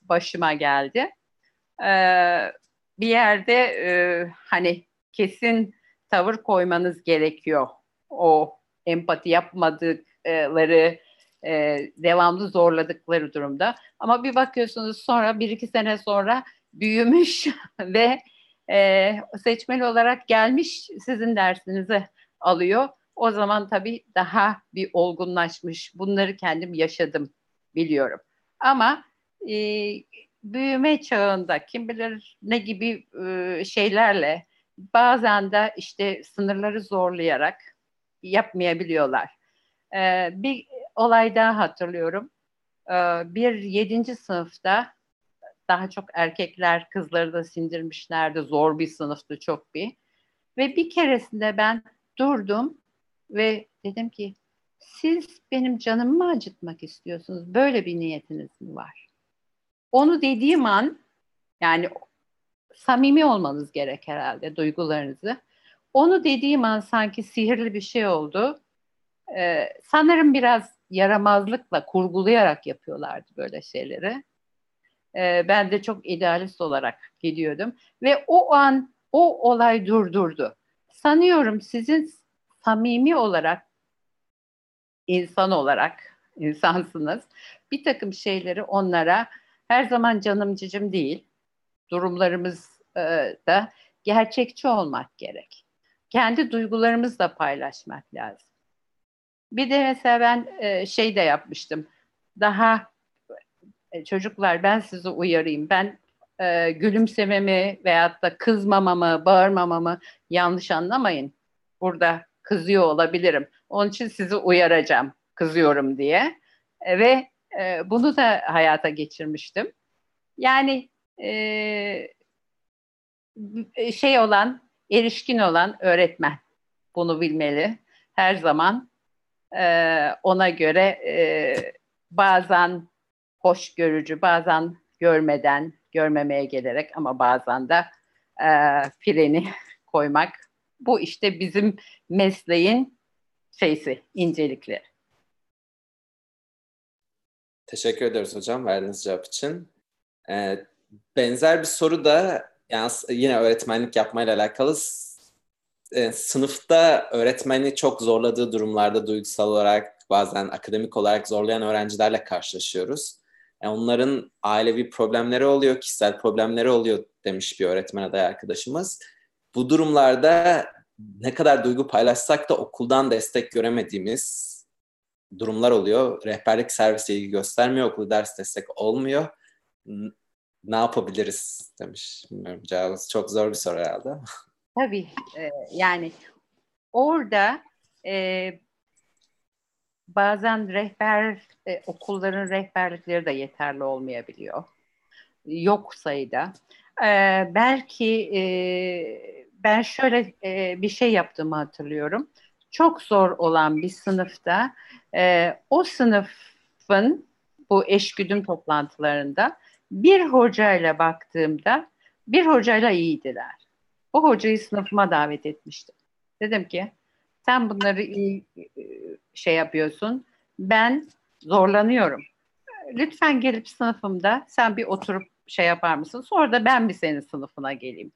başıma geldi. Ee, bir yerde e, hani kesin tavır koymanız gerekiyor. O empati yapmadıkları, e, devamlı zorladıkları durumda. Ama bir bakıyorsunuz sonra bir iki sene sonra büyümüş *laughs* ve e, seçmeli olarak gelmiş sizin dersinizi alıyor. O zaman tabii daha bir olgunlaşmış. Bunları kendim yaşadım, biliyorum. Ama e, büyüme çağında kim bilir ne gibi e, şeylerle bazen de işte sınırları zorlayarak yapmayabiliyorlar. Ee, bir olay daha hatırlıyorum. Ee, bir yedinci sınıfta daha çok erkekler kızları da sindirmişlerdi. Zor bir sınıftı çok bir. Ve bir keresinde ben durdum ve dedim ki siz benim canımı mı acıtmak istiyorsunuz? Böyle bir niyetiniz mi var? Onu dediğim an yani samimi olmanız gerek herhalde duygularınızı. Onu dediğim an sanki sihirli bir şey oldu. Ee, sanırım biraz yaramazlıkla kurgulayarak yapıyorlardı böyle şeyleri. Ee, ben de çok idealist olarak gidiyordum ve o an o olay durdurdu. Sanıyorum sizin samimi olarak insan olarak insansınız. Bir takım şeyleri onlara her zaman canım cicim değil durumlarımız e, da gerçekçi olmak gerek. Kendi duygularımızla paylaşmak lazım. Bir de mesela ben e, şey de yapmıştım. Daha e, çocuklar ben sizi uyarayım. Ben gülümsememi veyahut da kızmamamı, bağırmamamı yanlış anlamayın. Burada kızıyor olabilirim. Onun için sizi uyaracağım kızıyorum diye. Ve bunu da hayata geçirmiştim. Yani şey olan, erişkin olan öğretmen bunu bilmeli. Her zaman ona göre e, bazen hoş görücü, bazen görmeden, görmemeye gelerek ama bazen de freni *laughs* koymak. Bu işte bizim mesleğin şeysi, incelikleri. Teşekkür ederiz hocam verdiğiniz cevap için. Ee, benzer bir soru da yani yine öğretmenlik yapmayla alakalı e, sınıfta öğretmeni çok zorladığı durumlarda duygusal olarak bazen akademik olarak zorlayan öğrencilerle karşılaşıyoruz. Yani onların ailevi problemleri oluyor, kişisel problemleri oluyor demiş bir öğretmen aday arkadaşımız. Bu durumlarda ne kadar duygu paylaşsak da okuldan destek göremediğimiz durumlar oluyor. Rehberlik servisi ilgi göstermiyor, okul ders destek olmuyor ne yapabiliriz demiş. Bilmiyorum cevabınız çok zor bir soru herhalde. *laughs* Tabii e, yani orada e, bazen rehber e, okulların rehberlikleri de yeterli olmayabiliyor. Yok sayıda. E, belki e, ben şöyle e, bir şey yaptığımı hatırlıyorum. Çok zor olan bir sınıfta e, o sınıfın bu eşgüdüm toplantılarında bir hocayla baktığımda bir hocayla iyiydiler. O hocayı sınıfıma davet etmiştim. Dedim ki sen bunları iyi e, şey yapıyorsun. Ben zorlanıyorum. Lütfen gelip sınıfımda sen bir oturup şey yapar mısın? Sonra da ben bir senin sınıfına geleyim.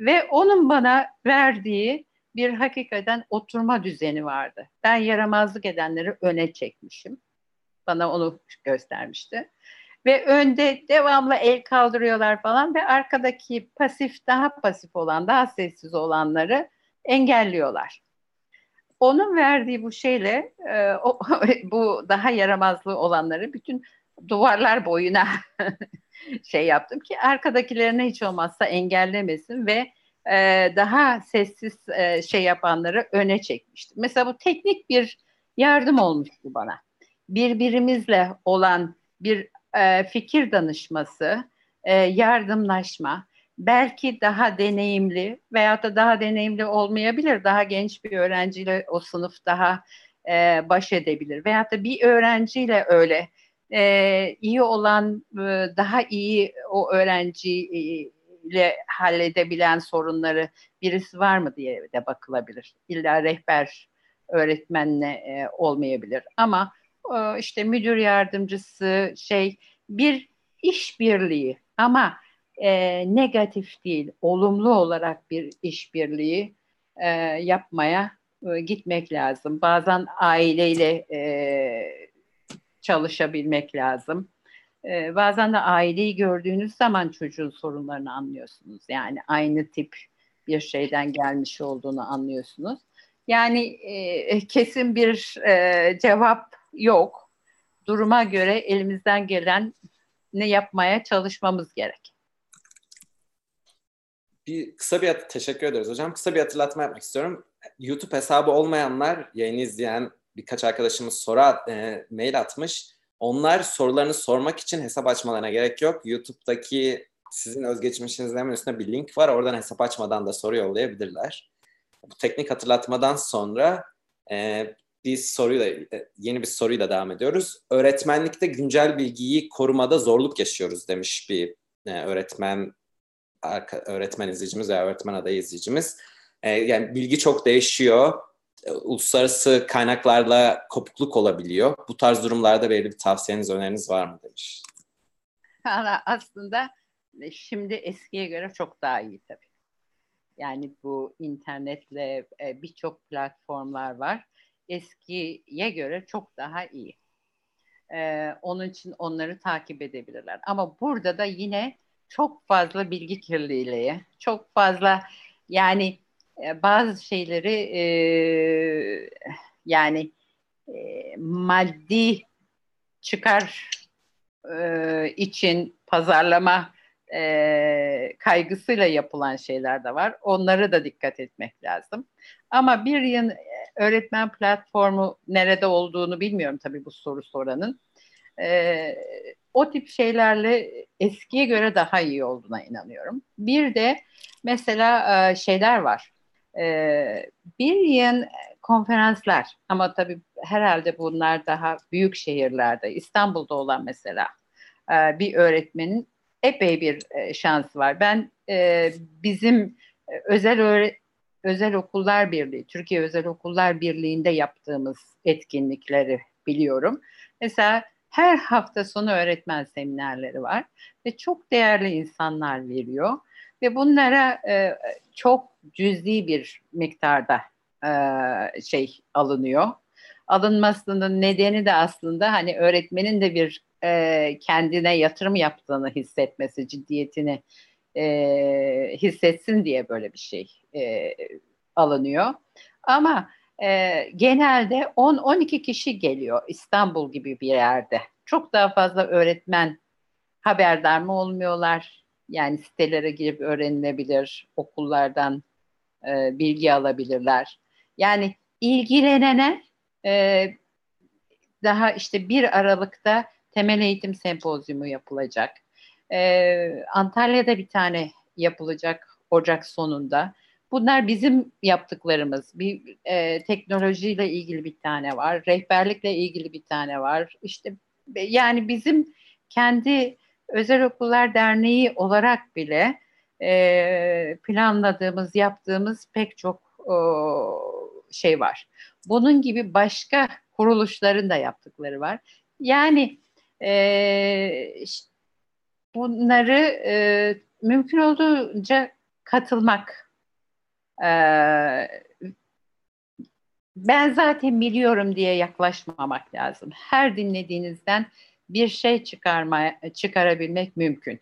Ve onun bana verdiği bir hakikaten oturma düzeni vardı. Ben yaramazlık edenleri öne çekmişim. Bana onu göstermişti. Ve önde devamlı el kaldırıyorlar falan ve arkadaki pasif, daha pasif olan, daha sessiz olanları engelliyorlar. Onun verdiği bu şeyle e, o, *laughs* bu daha yaramazlığı olanları bütün duvarlar boyuna *laughs* şey yaptım ki arkadakilerine hiç olmazsa engellemesin ve e, daha sessiz e, şey yapanları öne çekmiştim. Mesela bu teknik bir yardım olmuştu bana. Birbirimizle olan bir e, fikir danışması, e, yardımlaşma, belki daha deneyimli veya da daha deneyimli olmayabilir. Daha genç bir öğrenciyle o sınıf daha e, baş edebilir. Veya da bir öğrenciyle öyle iyi olan, daha iyi o öğrenciyle halledebilen sorunları birisi var mı diye de bakılabilir. İlla rehber öğretmenle olmayabilir. Ama e, işte müdür yardımcısı şey bir işbirliği ama e, negatif değil, olumlu olarak bir işbirliği e, yapmaya e, gitmek lazım. Bazen aileyle e, çalışabilmek lazım. E, bazen de aileyi gördüğünüz zaman çocuğun sorunlarını anlıyorsunuz. Yani aynı tip bir şeyden gelmiş olduğunu anlıyorsunuz. Yani e, kesin bir e, cevap yok. Duruma göre elimizden gelen ne yapmaya çalışmamız gerek bir kısa bir teşekkür ederiz hocam. Kısa bir hatırlatma yapmak istiyorum. YouTube hesabı olmayanlar, yayını izleyen birkaç arkadaşımız soru e, mail atmış. Onlar sorularını sormak için hesap açmalarına gerek yok. YouTube'daki sizin özgeçmişinizin hemen üstünde bir link var. Oradan hesap açmadan da soru yollayabilirler. Bu teknik hatırlatmadan sonra e, bir soruyla e, yeni bir soruyla devam ediyoruz. Öğretmenlikte güncel bilgiyi korumada zorluk yaşıyoruz demiş bir e, öğretmen öğretmen izleyicimiz veya öğretmen adayı izleyicimiz. E, yani bilgi çok değişiyor. Uluslararası kaynaklarla kopukluk olabiliyor. Bu tarz durumlarda belirli bir tavsiyeniz, öneriniz var mı demiş. Aslında şimdi eskiye göre çok daha iyi tabii. Yani bu internetle birçok platformlar var. Eskiye göre çok daha iyi. Ee, onun için onları takip edebilirler. Ama burada da yine çok fazla bilgi kirliliği, çok fazla yani e, bazı şeyleri e, yani e, maddi çıkar e, için pazarlama e, kaygısıyla yapılan şeyler de var. Onlara da dikkat etmek lazım. Ama bir yıl öğretmen platformu nerede olduğunu bilmiyorum tabii bu soru soranın. E, o tip şeylerle eskiye göre daha iyi olduğuna inanıyorum. Bir de mesela e, şeyler var. E, bir yıl konferanslar ama tabii herhalde bunlar daha büyük şehirlerde, İstanbul'da olan mesela e, bir öğretmenin epey bir şansı var. Ben bizim özel öğre özel okullar birliği, Türkiye Özel Okullar Birliği'nde yaptığımız etkinlikleri biliyorum. Mesela her hafta sonu öğretmen seminerleri var ve çok değerli insanlar veriyor ve bunlara e, çok cüzi bir miktarda e, şey alınıyor. Alınmasının nedeni de aslında hani öğretmenin de bir e, kendine yatırım yaptığını hissetmesi, ciddiyetini e, hissetsin diye böyle bir şey e, alınıyor. Ama e, genelde 10-12 kişi geliyor İstanbul gibi bir yerde. Çok daha fazla öğretmen haberdar mı olmuyorlar? Yani sitelere girip öğrenilebilir, okullardan e, bilgi alabilirler. Yani ilgilenene e, daha işte bir Aralık'ta temel eğitim sempozyumu yapılacak. E, Antalya'da bir tane yapılacak Ocak sonunda. Bunlar bizim yaptıklarımız. Bir e, teknolojiyle ilgili bir tane var, rehberlikle ilgili bir tane var. İşte yani bizim kendi özel okullar derneği olarak bile e, planladığımız, yaptığımız pek çok e, şey var. Bunun gibi başka kuruluşların da yaptıkları var. Yani e, bunları e, mümkün olduğunca katılmak. E, ben zaten biliyorum diye yaklaşmamak lazım. Her dinlediğinizden bir şey çıkarma, çıkarabilmek mümkün.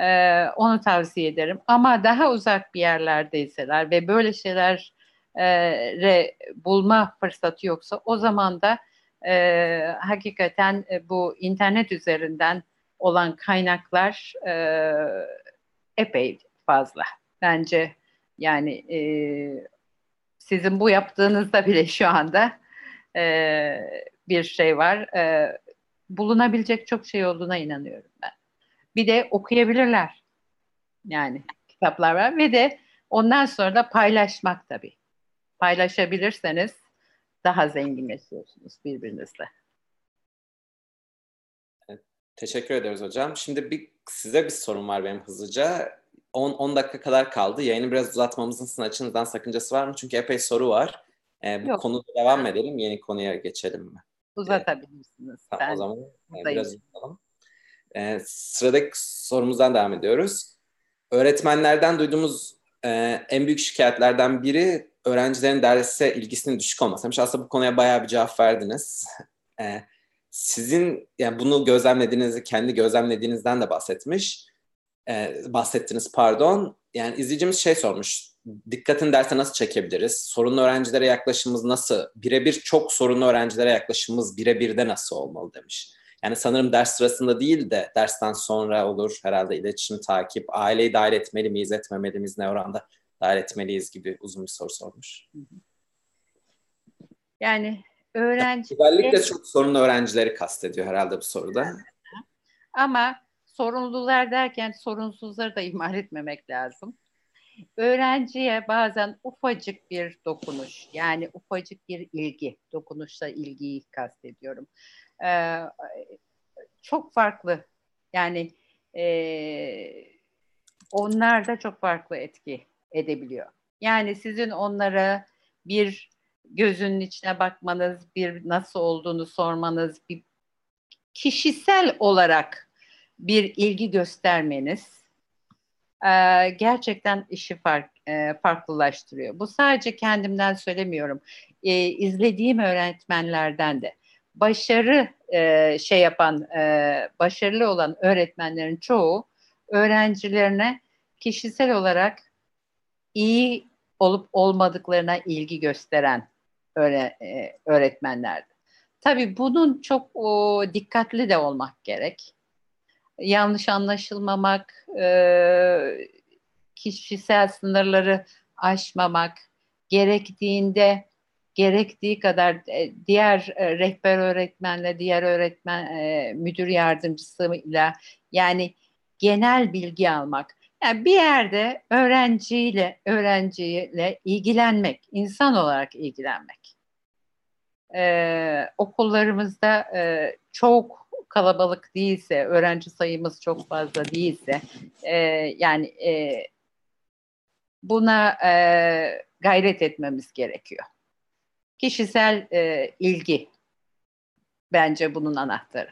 Ee, onu tavsiye ederim. Ama daha uzak bir yerlerdeyseler ve böyle şeyler e, bulma fırsatı yoksa o zaman da e, hakikaten e, bu internet üzerinden olan kaynaklar e, epey fazla. Bence yani e, sizin bu yaptığınızda bile şu anda e, bir şey var. E, bulunabilecek çok şey olduğuna inanıyorum ben. Bir de okuyabilirler. Yani kitaplar var ve de ondan sonra da paylaşmak tabii. Paylaşabilirseniz daha zenginleşiyorsunuz birbirinizle. Teşekkür ederiz hocam. Şimdi bir size bir sorum var benim hızlıca. 10, 10 dakika kadar kaldı. Yayını biraz uzatmamızın sizin açınızdan sakıncası var mı? Çünkü epey soru var. Ee, bu Yok. konuda devam edelim. Yeni konuya geçelim mi? Uzatabilirsiniz. Ee, tamam, o zaman e, biraz uzatalım. Ee, sıradaki sorumuzdan devam ediyoruz. Öğretmenlerden duyduğumuz e, en büyük şikayetlerden biri öğrencilerin derse ilgisinin düşük olması. Aslında bu konuya bayağı bir cevap verdiniz. *laughs* E, sizin yani bunu gözlemlediğinizi, kendi gözlemlediğinizden de bahsetmiş. E, bahsettiniz pardon. Yani izleyicimiz şey sormuş. Dikkatin derse nasıl çekebiliriz? Sorunlu öğrencilere yaklaşımımız nasıl? Birebir çok sorunlu öğrencilere yaklaşımımız birebir de nasıl olmalı demiş. Yani sanırım ders sırasında değil de dersten sonra olur herhalde iletişim, takip, aileyi dahil etmeli miyiz, etmemeli miyiz, ne oranda dahil etmeliyiz gibi uzun bir soru sormuş. Yani öğrenci... Özellikle çok sorunlu öğrencileri kastediyor herhalde bu soruda. *laughs* Ama sorumlular derken sorunsuzları da ihmal etmemek lazım. Öğrenciye bazen ufacık bir dokunuş, yani ufacık bir ilgi, dokunuşla ilgiyi kastediyorum. Ee, çok farklı, yani e, onlar da çok farklı etki edebiliyor. Yani sizin onlara bir gözünün içine bakmanız, bir nasıl olduğunu sormanız, bir kişisel olarak bir ilgi göstermeniz e, gerçekten işi fark, e, farklılaştırıyor. Bu sadece kendimden söylemiyorum. E, izlediğim öğretmenlerden de başarı e, şey yapan, e, başarılı olan öğretmenlerin çoğu öğrencilerine kişisel olarak iyi olup olmadıklarına ilgi gösteren öğre, e, öğretmenlerdi. Tabii bunun çok o, dikkatli de olmak gerek. Yanlış anlaşılmamak, e, kişisel sınırları aşmamak, gerektiğinde gerektiği kadar e, diğer e, rehber öğretmenle, diğer öğretmen e, müdür yardımcısıyla yani genel bilgi almak. Yani bir yerde öğrenciyle, öğrenciyle ilgilenmek, insan olarak ilgilenmek. Ee, okullarımızda e, çok kalabalık değilse, öğrenci sayımız çok fazla değilse, e, yani e, buna e, gayret etmemiz gerekiyor. Kişisel e, ilgi bence bunun anahtarı.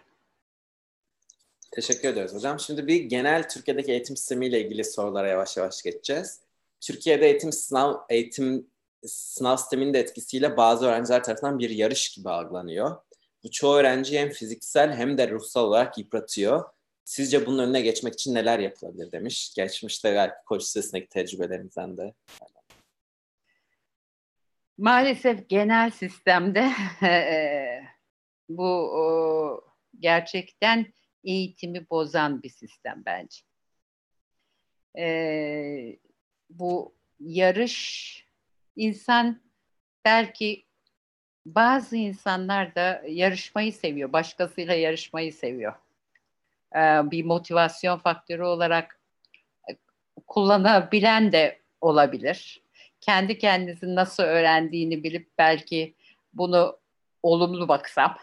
Teşekkür ederiz hocam. Şimdi bir genel Türkiye'deki eğitim sistemiyle ilgili sorulara yavaş yavaş geçeceğiz. Türkiye'de eğitim sınav eğitim sınav sisteminin de etkisiyle bazı öğrenciler tarafından bir yarış gibi algılanıyor. Bu çoğu öğrenciyi hem fiziksel hem de ruhsal olarak yıpratıyor. Sizce bunun önüne geçmek için neler yapılabilir demiş. Geçmişte belki koç sitesindeki tecrübelerimizden de. Maalesef genel sistemde *laughs* bu gerçekten eğitimi bozan bir sistem bence. Ee, bu yarış insan belki bazı insanlar da yarışmayı seviyor, başkasıyla yarışmayı seviyor. Ee, bir motivasyon faktörü olarak e, kullanabilen de olabilir. Kendi kendinizi nasıl öğrendiğini bilip belki bunu olumlu baksam.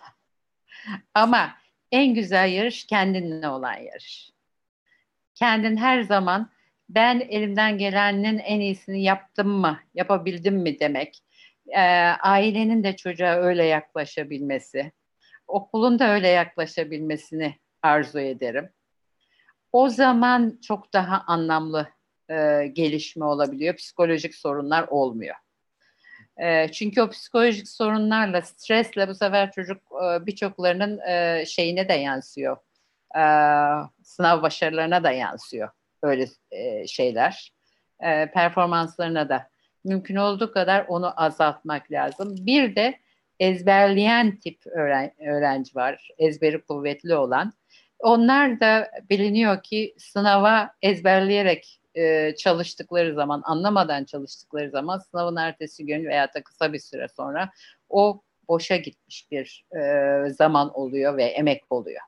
*laughs* Ama en güzel yarış kendinle olan yarış. Kendin her zaman ben elimden gelenin en iyisini yaptım mı, yapabildim mi demek. E, ailenin de çocuğa öyle yaklaşabilmesi, okulun da öyle yaklaşabilmesini arzu ederim. O zaman çok daha anlamlı e, gelişme olabiliyor. Psikolojik sorunlar olmuyor. E, çünkü o psikolojik sorunlarla, stresle bu sefer çocuk e, birçoklarının e, şeyine de yansıyor. Sınav başarılarına da yansıyor öyle e, şeyler. E, performanslarına da mümkün olduğu kadar onu azaltmak lazım. Bir de ezberleyen tip öğren öğrenci var, ezberi kuvvetli olan. Onlar da biliniyor ki sınava ezberleyerek e, çalıştıkları zaman, anlamadan çalıştıkları zaman sınavın ertesi gün veya da kısa bir süre sonra o boşa gitmiş bir zaman oluyor ve emek oluyor.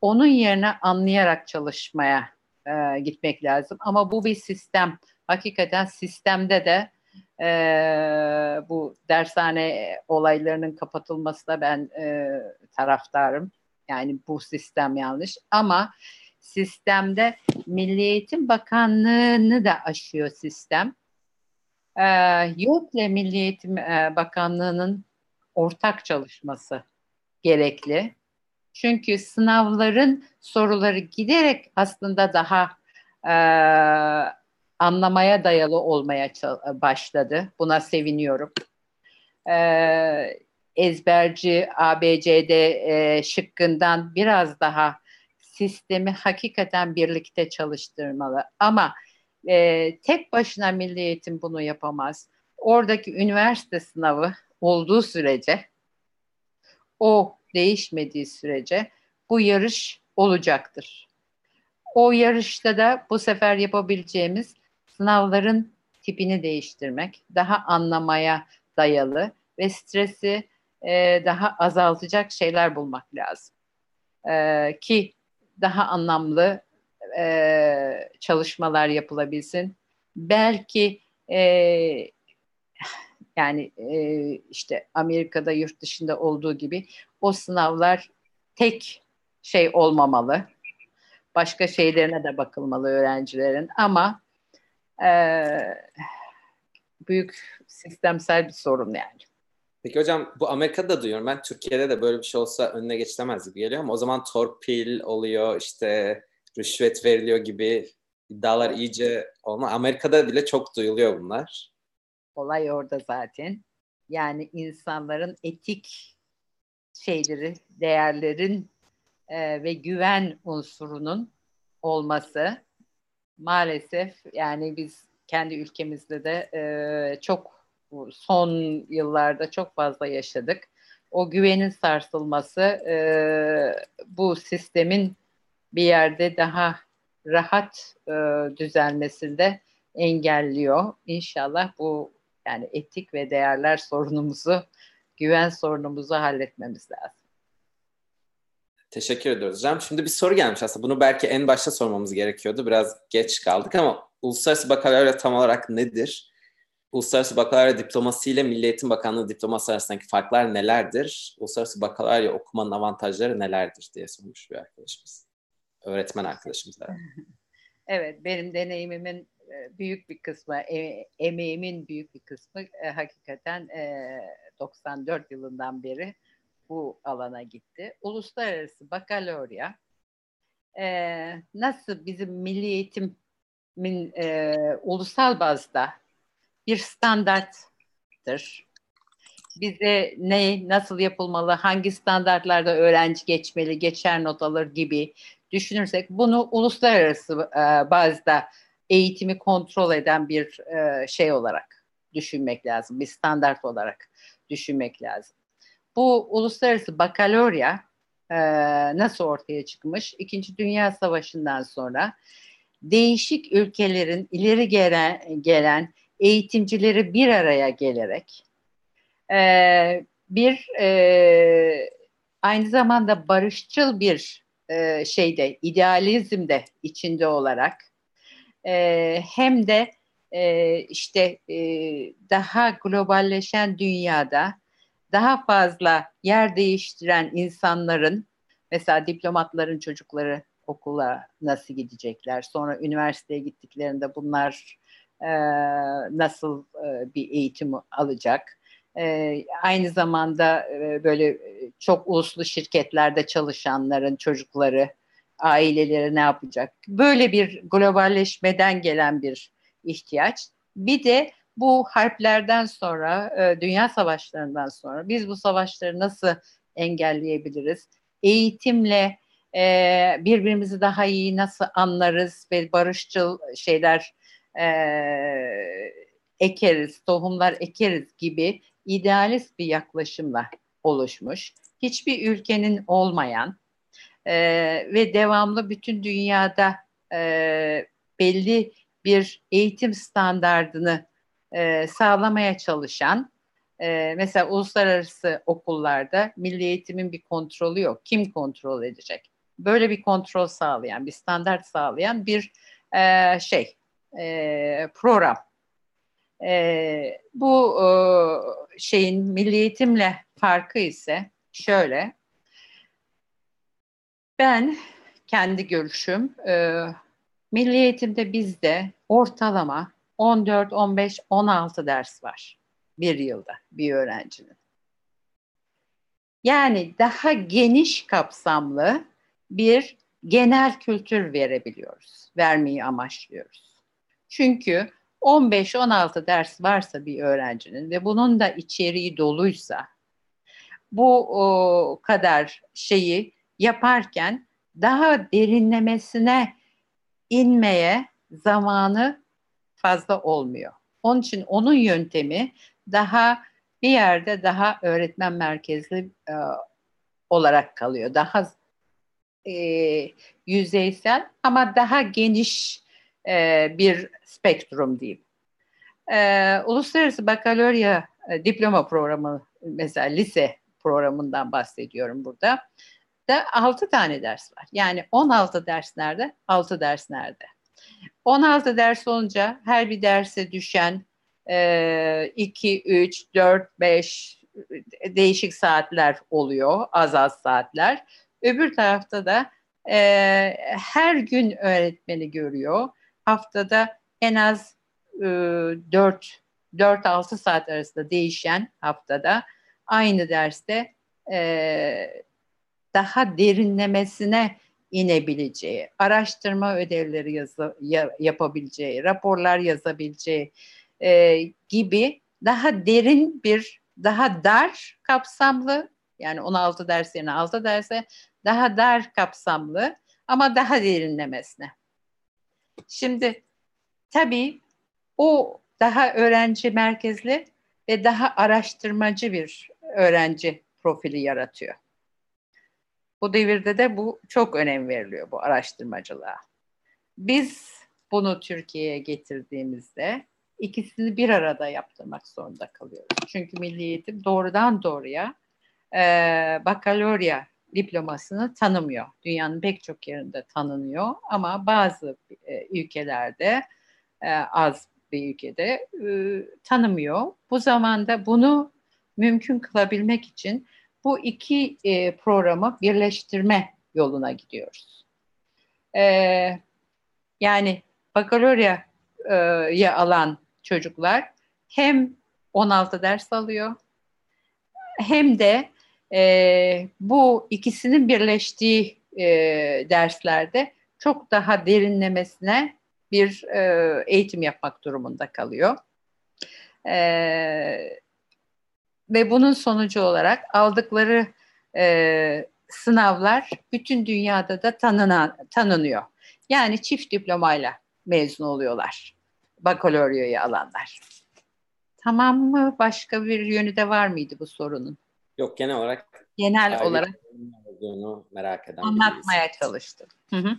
Onun yerine anlayarak çalışmaya e, gitmek lazım. Ama bu bir sistem. Hakikaten sistemde de e, bu dershane olaylarının kapatılmasına ben e, taraftarım. Yani bu sistem yanlış. Ama sistemde Milli Eğitim Bakanlığı'nı da aşıyor sistem. E, YÖK'le Milli Eğitim e, Bakanlığı'nın ortak çalışması gerekli. Çünkü sınavların soruları giderek aslında daha e, anlamaya dayalı olmaya başladı. Buna seviniyorum. E, ezberci ABCD e, şıkkından biraz daha sistemi hakikaten birlikte çalıştırmalı. Ama e, tek başına milli eğitim bunu yapamaz. Oradaki üniversite sınavı olduğu sürece o değişmediği sürece bu yarış olacaktır. O yarışta da bu sefer yapabileceğimiz sınavların tipini değiştirmek, daha anlamaya dayalı ve stresi e, daha azaltacak şeyler bulmak lazım. E, ki daha anlamlı e, çalışmalar yapılabilsin. Belki e, yani e, işte Amerika'da yurt dışında olduğu gibi o sınavlar tek şey olmamalı. Başka şeylerine de bakılmalı öğrencilerin ama e, büyük sistemsel bir sorun yani. Peki hocam bu Amerika'da duyuyorum. Ben Türkiye'de de böyle bir şey olsa önüne geçilemez gibi geliyor ama o zaman torpil oluyor işte rüşvet veriliyor gibi iddialar iyice olma. Amerika'da bile çok duyuluyor bunlar. Olay orada zaten. Yani insanların etik şeyleri, değerlerin e, ve güven unsurunun olması maalesef yani biz kendi ülkemizde de e, çok son yıllarda çok fazla yaşadık. O güvenin sarsılması e, bu sistemin bir yerde daha rahat e, düzelmesinde engelliyor. İnşallah bu yani etik ve değerler sorunumuzu, güven sorunumuzu halletmemiz lazım. Teşekkür ediyoruz hocam. Şimdi bir soru gelmiş aslında. Bunu belki en başta sormamız gerekiyordu. Biraz geç kaldık ama uluslararası bakalorya tam olarak nedir? Uluslararası bakalorya diploması ile Milli Eğitim Bakanlığı diploması arasındaki farklar nelerdir? Uluslararası bakalorya okumanın avantajları nelerdir diye sormuş bir arkadaşımız. Öğretmen arkadaşımız. *laughs* Evet, benim deneyimimin e, büyük bir kısmı, e, emeğimin büyük bir kısmı e, hakikaten 94 yılından beri bu alana gitti. Uluslararası bakalorya e, nasıl bizim milli eğitimin e, ulusal bazda bir standarttır. Bize ne, nasıl yapılmalı, hangi standartlarda öğrenci geçmeli, geçer not alır gibi düşünürsek bunu uluslararası e, bazda eğitimi kontrol eden bir e, şey olarak düşünmek lazım. Bir standart olarak düşünmek lazım. Bu uluslararası bakalorya e, nasıl ortaya çıkmış? İkinci Dünya Savaşı'ndan sonra değişik ülkelerin ileri gelen, gelen eğitimcileri bir araya gelerek e, bir e, aynı zamanda barışçıl bir e, şeyde idealizmde içinde olarak e, hem de e, işte e, daha globalleşen dünyada daha fazla yer değiştiren insanların mesela diplomatların çocukları okula nasıl gidecekler? Sonra üniversiteye gittiklerinde bunlar e, nasıl e, bir eğitim alacak? E, aynı zamanda e, böyle çok uluslu şirketlerde çalışanların çocukları aileleri ne yapacak? Böyle bir globalleşmeden gelen bir ihtiyaç bir de bu harplerden sonra, e, dünya savaşlarından sonra biz bu savaşları nasıl engelleyebiliriz? Eğitimle e, birbirimizi daha iyi nasıl anlarız ve barışçıl şeyler e, ekeriz, tohumlar ekeriz gibi idealist bir yaklaşımla oluşmuş. Hiçbir ülkenin olmayan ve devamlı bütün dünyada e, belli bir eğitim standardını e, sağlamaya çalışan e, mesela uluslararası okullarda milli eğitimin bir kontrolü yok. Kim kontrol edecek? Böyle bir kontrol sağlayan, bir standart sağlayan bir e, şey e, program. E, bu e, şeyin milli eğitimle farkı ise şöyle. Ben kendi görüşüm e, milli eğitimde bizde ortalama 14, 15, 16 ders var bir yılda bir öğrencinin. Yani daha geniş kapsamlı bir genel kültür verebiliyoruz, vermeyi amaçlıyoruz. Çünkü 15-16 ders varsa bir öğrencinin ve bunun da içeriği doluysa bu o, kadar şeyi yaparken daha derinlemesine inmeye zamanı fazla olmuyor. Onun için onun yöntemi daha bir yerde daha öğretmen merkezli e, olarak kalıyor. Daha e, yüzeysel ama daha geniş e, bir spektrum diyeyim. E, Uluslararası Bakalorya e, diploma programı mesela lise programından bahsediyorum burada. Da 6 tane ders var. Yani 16 ders nerede? 6 ders nerede? 16 ders olunca her bir derse düşen e, 2, 3, 4, 5 değişik saatler oluyor. Az az saatler. Öbür tarafta da e, her gün öğretmeni görüyor. Haftada en az e, 4 4-6 saat arasında değişen haftada aynı derste e, daha derinlemesine inebileceği, araştırma ödevleri yazı, yapabileceği, raporlar yazabileceği e, gibi daha derin bir, daha dar kapsamlı yani 16 ders yerine 6 derse daha dar kapsamlı ama daha derinlemesine. Şimdi tabii o daha öğrenci merkezli ve daha araştırmacı bir öğrenci profili yaratıyor. Bu devirde de bu çok önem veriliyor bu araştırmacılığa. Biz bunu Türkiye'ye getirdiğimizde ikisini bir arada yaptırmak zorunda kalıyoruz. Çünkü milli eğitim doğrudan doğruya e, bakalorya diplomasını tanımıyor. Dünyanın pek çok yerinde tanınıyor ama bazı e, ülkelerde e, az bir ülkede e, tanımıyor. Bu zamanda bunu mümkün kılabilmek için bu iki e, programı birleştirme yoluna gidiyoruz. E, yani bakalorya alan çocuklar hem 16 ders alıyor hem de e, bu ikisinin birleştiği e, derslerde çok daha derinlemesine bir e, eğitim yapmak durumunda kalıyor. E, ve bunun sonucu olarak aldıkları e, sınavlar bütün dünyada da tanınan, tanınıyor. Yani çift diplomayla mezun oluyorlar. Bakaloryoyu alanlar. Tamam mı? Başka bir yönü de var mıydı bu sorunun? Yok genel olarak genel olarak olduğunu merak eden Anlatmaya çalıştım. Hı hı.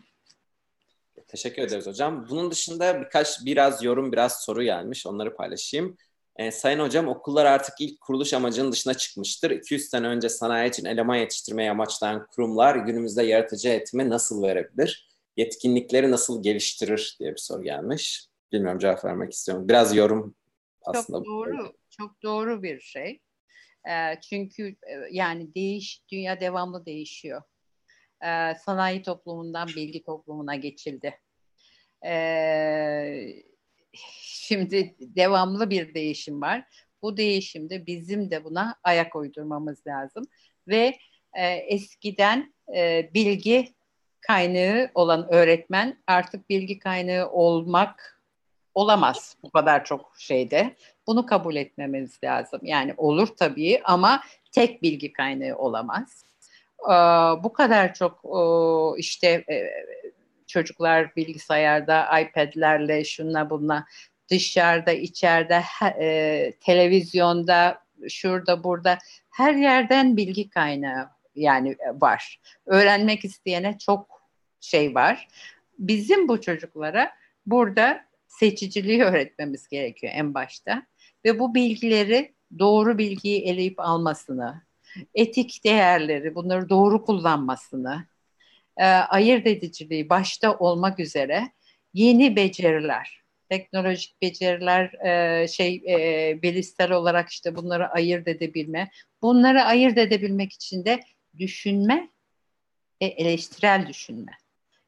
Teşekkür ederiz hocam. Bunun dışında birkaç biraz yorum, biraz soru gelmiş. Onları paylaşayım. E, Sayın Hocam okullar artık ilk kuruluş amacının dışına çıkmıştır. 200 sene önce sanayi için eleman yetiştirmeyi amaçlayan kurumlar günümüzde yaratıcı eğitimi nasıl verebilir? Yetkinlikleri nasıl geliştirir diye bir soru gelmiş. Bilmiyorum cevap vermek istiyorum. Biraz yorum aslında. Çok doğru, böyle. çok doğru bir şey. E, çünkü e, yani değiş, dünya devamlı değişiyor. E, sanayi toplumundan bilgi toplumuna geçildi. E, şimdi devamlı bir değişim var. Bu değişimde bizim de buna ayak uydurmamız lazım ve e, eskiden e, bilgi kaynağı olan öğretmen artık bilgi kaynağı olmak olamaz bu kadar çok şeyde. Bunu kabul etmemiz lazım. Yani olur tabii ama tek bilgi kaynağı olamaz. Ee, bu kadar çok işte e, çocuklar bilgisayarda, iPad'lerle şunla bunla dışarıda, içeride, e, televizyonda, şurada, burada her yerden bilgi kaynağı yani e, var. Öğrenmek isteyene çok şey var. Bizim bu çocuklara burada seçiciliği öğretmemiz gerekiyor en başta ve bu bilgileri doğru bilgiyi eleyip almasını, etik değerleri, bunları doğru kullanmasını, e, ayırt ediciliği başta olmak üzere yeni beceriler, teknolojik beceriler, e, şey e, bilişsel olarak işte bunları ayırt edebilme, bunları ayırt edebilmek için de düşünme ve eleştirel düşünme.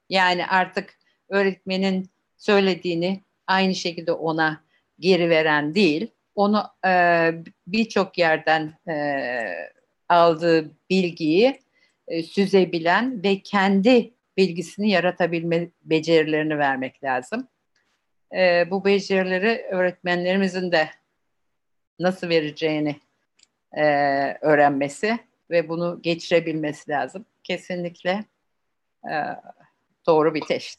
Yani artık öğretmenin söylediğini aynı şekilde ona geri veren değil, onu e, birçok yerden e, aldığı bilgiyi e, süzebilen ve kendi bilgisini yaratabilme becerilerini vermek lazım. E, bu becerileri öğretmenlerimizin de nasıl vereceğini e, öğrenmesi ve bunu geçirebilmesi lazım. Kesinlikle e, doğru bir teşhis.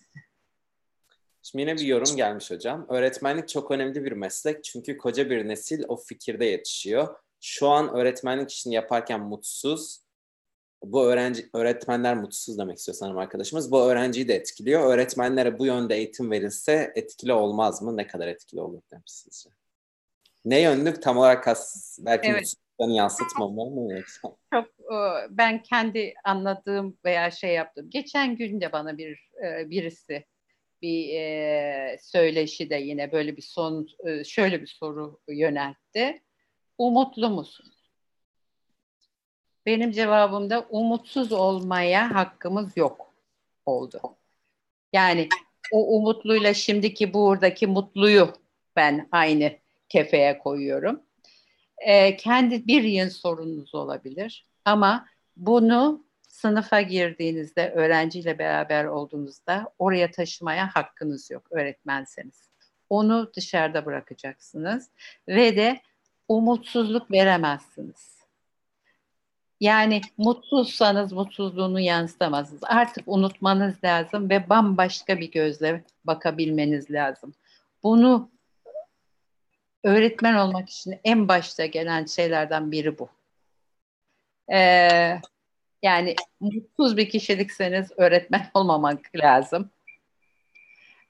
Şimdi yine bir yorum gelmiş hocam. Öğretmenlik çok önemli bir meslek çünkü koca bir nesil o fikirde yetişiyor. Şu an öğretmenlik işini yaparken mutsuz. Bu öğrenci öğretmenler mutsuz demek istiyor sanırım arkadaşımız. Bu öğrenciyi de etkiliyor. Öğretmenlere bu yönde eğitim verilse etkili olmaz mı? Ne kadar etkili olur demiş sizce? Ne yönlü tam olarak kas, belki evet. mutsuzluklarını yansıtmamalı mı yoksa? Çok ben kendi anladığım veya şey yaptım. Geçen gün de bana bir e, birisi bir e, söyleşi de yine böyle bir son e, şöyle bir soru yöneltti. Umutlu musun? Benim cevabım da umutsuz olmaya hakkımız yok oldu. Yani o umutluyla şimdiki buradaki mutluyu ben aynı kefeye koyuyorum. Ee, kendi bir yıl sorununuz olabilir ama bunu sınıfa girdiğinizde, öğrenciyle beraber olduğunuzda oraya taşımaya hakkınız yok öğretmenseniz. Onu dışarıda bırakacaksınız ve de umutsuzluk veremezsiniz. Yani mutsuzsanız mutsuzluğunu yansıtamazsınız. Artık unutmanız lazım ve bambaşka bir gözle bakabilmeniz lazım. Bunu öğretmen olmak için en başta gelen şeylerden biri bu. Ee, yani mutsuz bir kişilikseniz öğretmen *laughs* olmamak lazım.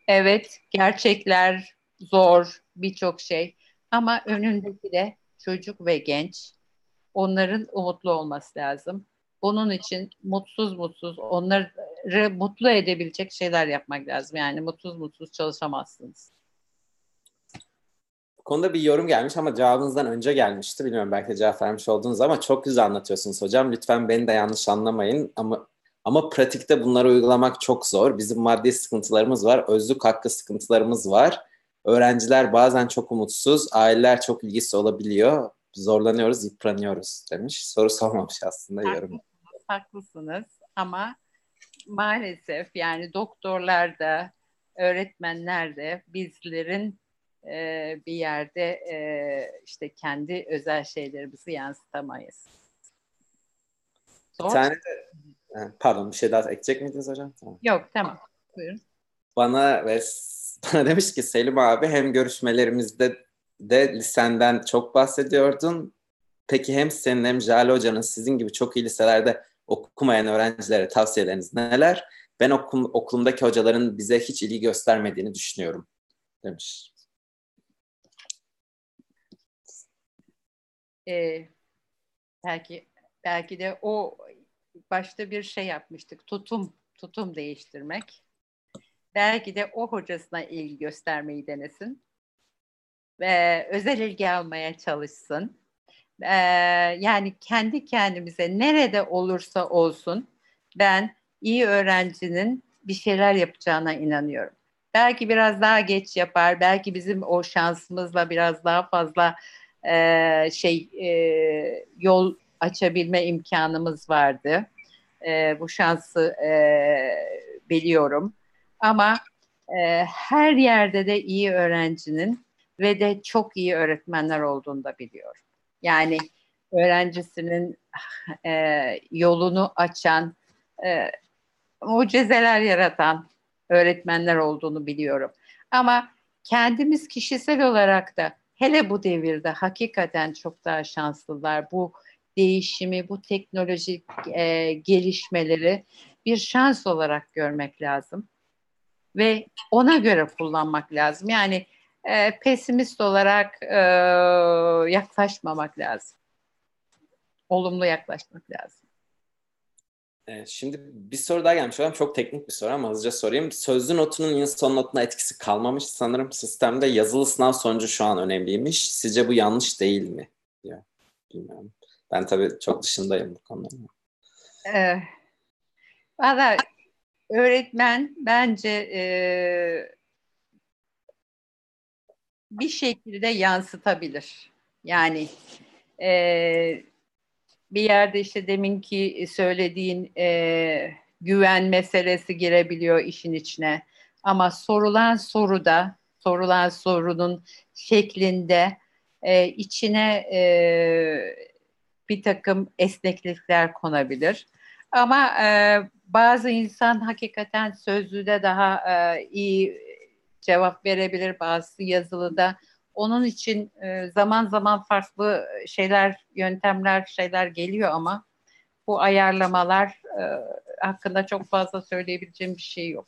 Evet, gerçekler zor, birçok şey. Ama önündeki de çocuk ve genç. Onların umutlu olması lazım. Bunun için mutsuz mutsuz onları mutlu edebilecek şeyler yapmak lazım. Yani mutsuz mutsuz çalışamazsınız. Bu konuda bir yorum gelmiş ama cevabınızdan önce gelmişti. Bilmiyorum belki de cevap vermiş oldunuz ama çok güzel anlatıyorsunuz hocam. Lütfen beni de yanlış anlamayın ama ama pratikte bunları uygulamak çok zor. Bizim maddi sıkıntılarımız var, özlük hakkı sıkıntılarımız var. Öğrenciler bazen çok umutsuz, aileler çok ilgisi olabiliyor. Zorlanıyoruz, yıpranıyoruz demiş. Soru sormamış aslında haklısınız, yorum. Haklısınız ama maalesef yani doktorlar da, öğretmenler de bizlerin e, bir yerde e, işte kendi özel şeylerimizi yansıtamayız. Zor. Bir tane de, pardon bir şey daha ekleyecek miydiniz hocam? Tamam. Yok tamam. Buyurun. Bana ve *laughs* bana demiş ki Selim abi hem görüşmelerimizde de lisenden çok bahsediyordun. Peki hem senin hem Jale Hoca'nın sizin gibi çok iyi liselerde Okumayan öğrencilere tavsiyeleriniz neler? Ben okum, okulumdaki hocaların bize hiç ilgi göstermediğini düşünüyorum demiş. Ee, belki belki de o başta bir şey yapmıştık. Tutum tutum değiştirmek. Belki de o hocasına ilgi göstermeyi denesin. Ve özel ilgi almaya çalışsın. Ee, yani kendi kendimize nerede olursa olsun ben iyi öğrencinin bir şeyler yapacağına inanıyorum. Belki biraz daha geç yapar, belki bizim o şansımızla biraz daha fazla e, şey e, yol açabilme imkanımız vardı. E, bu şansı e, biliyorum. Ama e, her yerde de iyi öğrencinin ve de çok iyi öğretmenler olduğunu da biliyorum. Yani öğrencisinin e, yolunu açan, e, mucizeler yaratan öğretmenler olduğunu biliyorum. Ama kendimiz kişisel olarak da hele bu devirde hakikaten çok daha şanslılar. Bu değişimi, bu teknolojik e, gelişmeleri bir şans olarak görmek lazım ve ona göre kullanmak lazım. Yani e, pesimist olarak e, yaklaşmamak lazım. Olumlu yaklaşmak lazım. Şimdi bir soru daha gelmiş hocam. Çok teknik bir soru ama hızlıca sorayım. Sözlü notunun yine son notuna etkisi kalmamış. Sanırım sistemde yazılı sınav sonucu şu an önemliymiş. Sizce bu yanlış değil mi? Ya, bilmiyorum. Ben tabii çok dışındayım bu konuda. Ee, Valla öğretmen bence e, bir şekilde yansıtabilir. Yani e, bir yerde işte deminki söylediğin e, güven meselesi girebiliyor işin içine. Ama sorulan soruda, sorulan sorunun şeklinde e, içine e, bir takım esneklikler konabilir. Ama e, bazı insan hakikaten sözlüde daha e, iyi cevap verebilir, bazı yazılıda. Onun için e, zaman zaman farklı şeyler, yöntemler, şeyler geliyor ama bu ayarlamalar e, hakkında çok fazla söyleyebileceğim bir şey yok.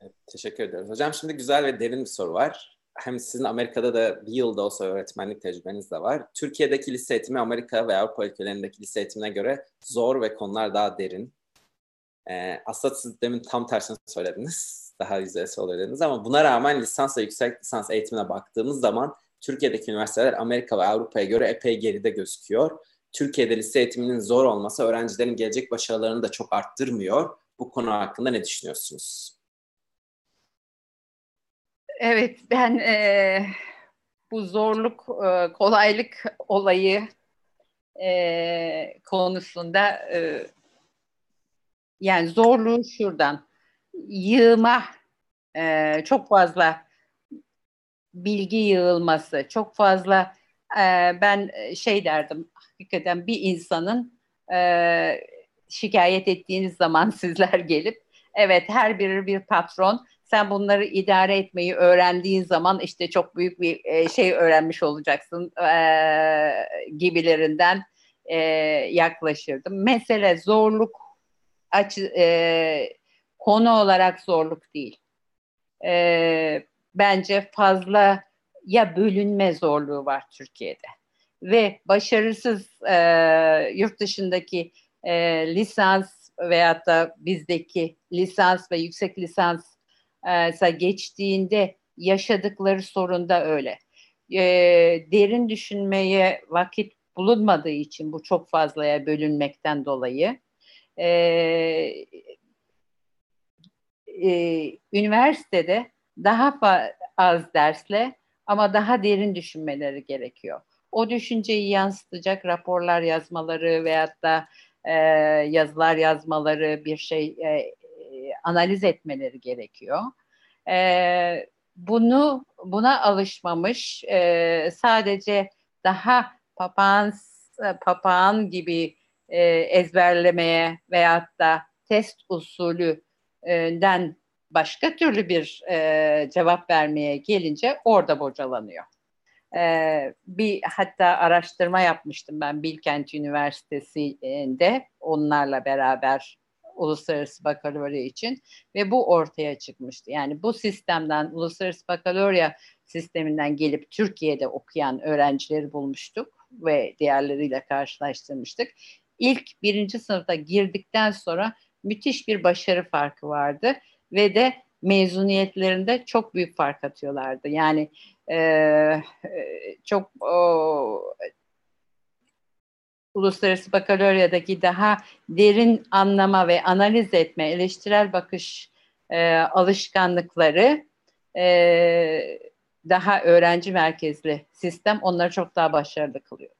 Evet, teşekkür ediyoruz. Hocam şimdi güzel ve derin bir soru var. Hem sizin Amerika'da da bir yılda olsa öğretmenlik tecrübeniz de var. Türkiye'deki lise eğitimi Amerika ve Avrupa ülkelerindeki lise eğitimine göre zor ve konular daha derin. Ee, aslında siz demin tam tersini söylediniz daha yüzeysel oluyor ama buna rağmen lisans ve yüksek lisans eğitimine baktığımız zaman Türkiye'deki üniversiteler Amerika ve Avrupa'ya göre epey geride gözüküyor. Türkiye'de lise eğitiminin zor olması öğrencilerin gelecek başarılarını da çok arttırmıyor. Bu konu hakkında ne düşünüyorsunuz? Evet, ben e, bu zorluk, e, kolaylık olayı e, konusunda e, yani zorluğu şuradan yığma e, çok fazla bilgi yığılması, çok fazla e, ben şey derdim hakikaten bir insanın e, şikayet ettiğiniz zaman *laughs* sizler gelip evet her biri bir patron sen bunları idare etmeyi öğrendiğin zaman işte çok büyük bir e, şey öğrenmiş olacaksın e, gibilerinden e, yaklaşırdım. Mesele zorluk açı, e, konu olarak zorluk değil. E, bence fazla ya bölünme zorluğu var Türkiye'de ve başarısız e, yurt dışındaki e, lisans veyahut da bizdeki lisans ve yüksek lisans e, geçtiğinde yaşadıkları sorun da öyle. E, derin düşünmeye vakit bulunmadığı için bu çok fazlaya bölünmekten dolayı e, e, üniversitede daha az dersle ama daha derin düşünmeleri gerekiyor. O düşünceyi yansıtacak raporlar yazmaları veyahut da e, yazılar yazmaları, bir şey e, analiz etmeleri gerekiyor. E, bunu buna alışmamış, e, sadece daha papağan papağan gibi e, ezberlemeye veyahut da test usulü den başka türlü bir e, cevap vermeye gelince orada bocalanıyor. Ee, bir hatta araştırma yapmıştım ben Bilkent Üniversitesi'nde onlarla beraber uluslararası bakalorya için ve bu ortaya çıkmıştı. Yani bu sistemden uluslararası bakalorya sisteminden gelip Türkiye'de okuyan öğrencileri bulmuştuk ve diğerleriyle karşılaştırmıştık. İlk birinci sınıfta girdikten sonra müthiş bir başarı farkı vardı ve de mezuniyetlerinde çok büyük fark atıyorlardı. Yani e, çok o, uluslararası bakaloryadaki daha derin anlama ve analiz etme, eleştirel bakış e, alışkanlıkları e, daha öğrenci merkezli sistem onları çok daha başarılı kılıyor.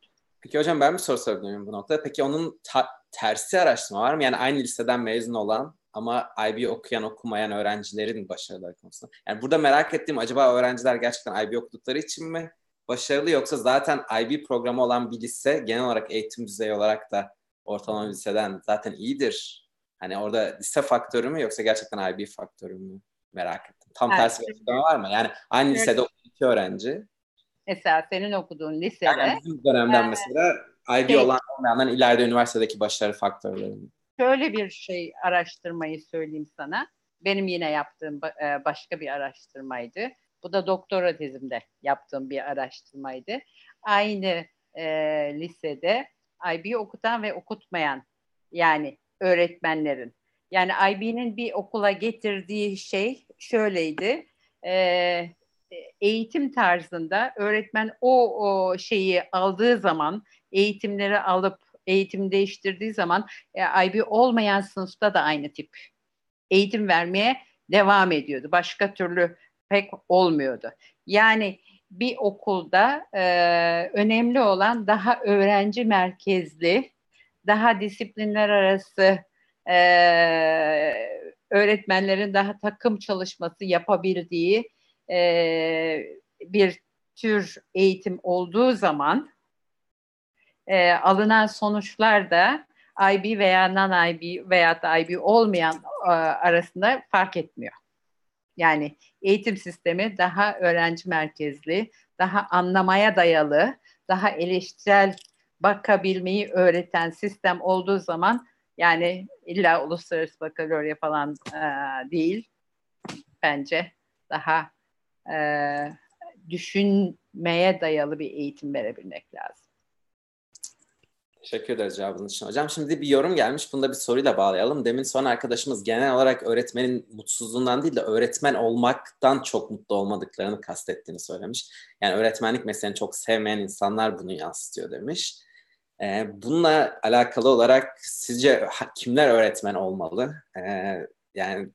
Peki hocam ben bir soru sorabilirim bu noktada. Peki onun ta- tersi araştırma var mı? Yani aynı liseden mezun olan ama IB okuyan okumayan öğrencilerin başarıları konusunda. Yani burada merak ettiğim acaba öğrenciler gerçekten IB okudukları için mi başarılı yoksa zaten IB programı olan bir lise genel olarak eğitim düzeyi olarak da ortalama liseden zaten iyidir. Hani orada lise faktörü mü yoksa gerçekten IB faktörü mü merak ettim. Tam evet. tersi bir açıklama var mı? Yani aynı evet. lisede okuyan iki öğrenci. Mesela senin okuduğun lisede. Yani bizim dönemden e, mesela IB şey, olan olmayanların ileride üniversitedeki başarı faktörleri? Şöyle bir şey araştırmayı söyleyeyim sana. Benim yine yaptığım e, başka bir araştırmaydı. Bu da doktora tezimde yaptığım bir araştırmaydı. Aynı e, lisede IB okutan ve okutmayan yani öğretmenlerin. Yani IB'nin bir okula getirdiği şey şöyleydi. E, eğitim tarzında öğretmen o, o şeyi aldığı zaman, eğitimleri alıp eğitim değiştirdiği zaman e, IB olmayan sınıfta da aynı tip eğitim vermeye devam ediyordu. Başka türlü pek olmuyordu. Yani bir okulda e, önemli olan daha öğrenci merkezli, daha disiplinler arası e, öğretmenlerin daha takım çalışması yapabildiği e, bir tür eğitim olduğu zaman e, alınan sonuçlar da IB veya non-IB veya da IB olmayan e, arasında fark etmiyor. Yani eğitim sistemi daha öğrenci merkezli, daha anlamaya dayalı, daha eleştirel bakabilmeyi öğreten sistem olduğu zaman yani illa uluslararası bakalorya falan e, değil bence daha e, düşünmeye dayalı bir eğitim verebilmek lazım. Teşekkür ederiz cevabınız için hocam. Şimdi bir yorum gelmiş. Bunu da bir soruyla bağlayalım. Demin son arkadaşımız genel olarak öğretmenin mutsuzluğundan değil de öğretmen olmaktan çok mutlu olmadıklarını kastettiğini söylemiş. Yani öğretmenlik mesleğini çok sevmeyen insanlar bunu yansıtıyor demiş. Ee, bununla alakalı olarak sizce kimler öğretmen olmalı? Ee, yani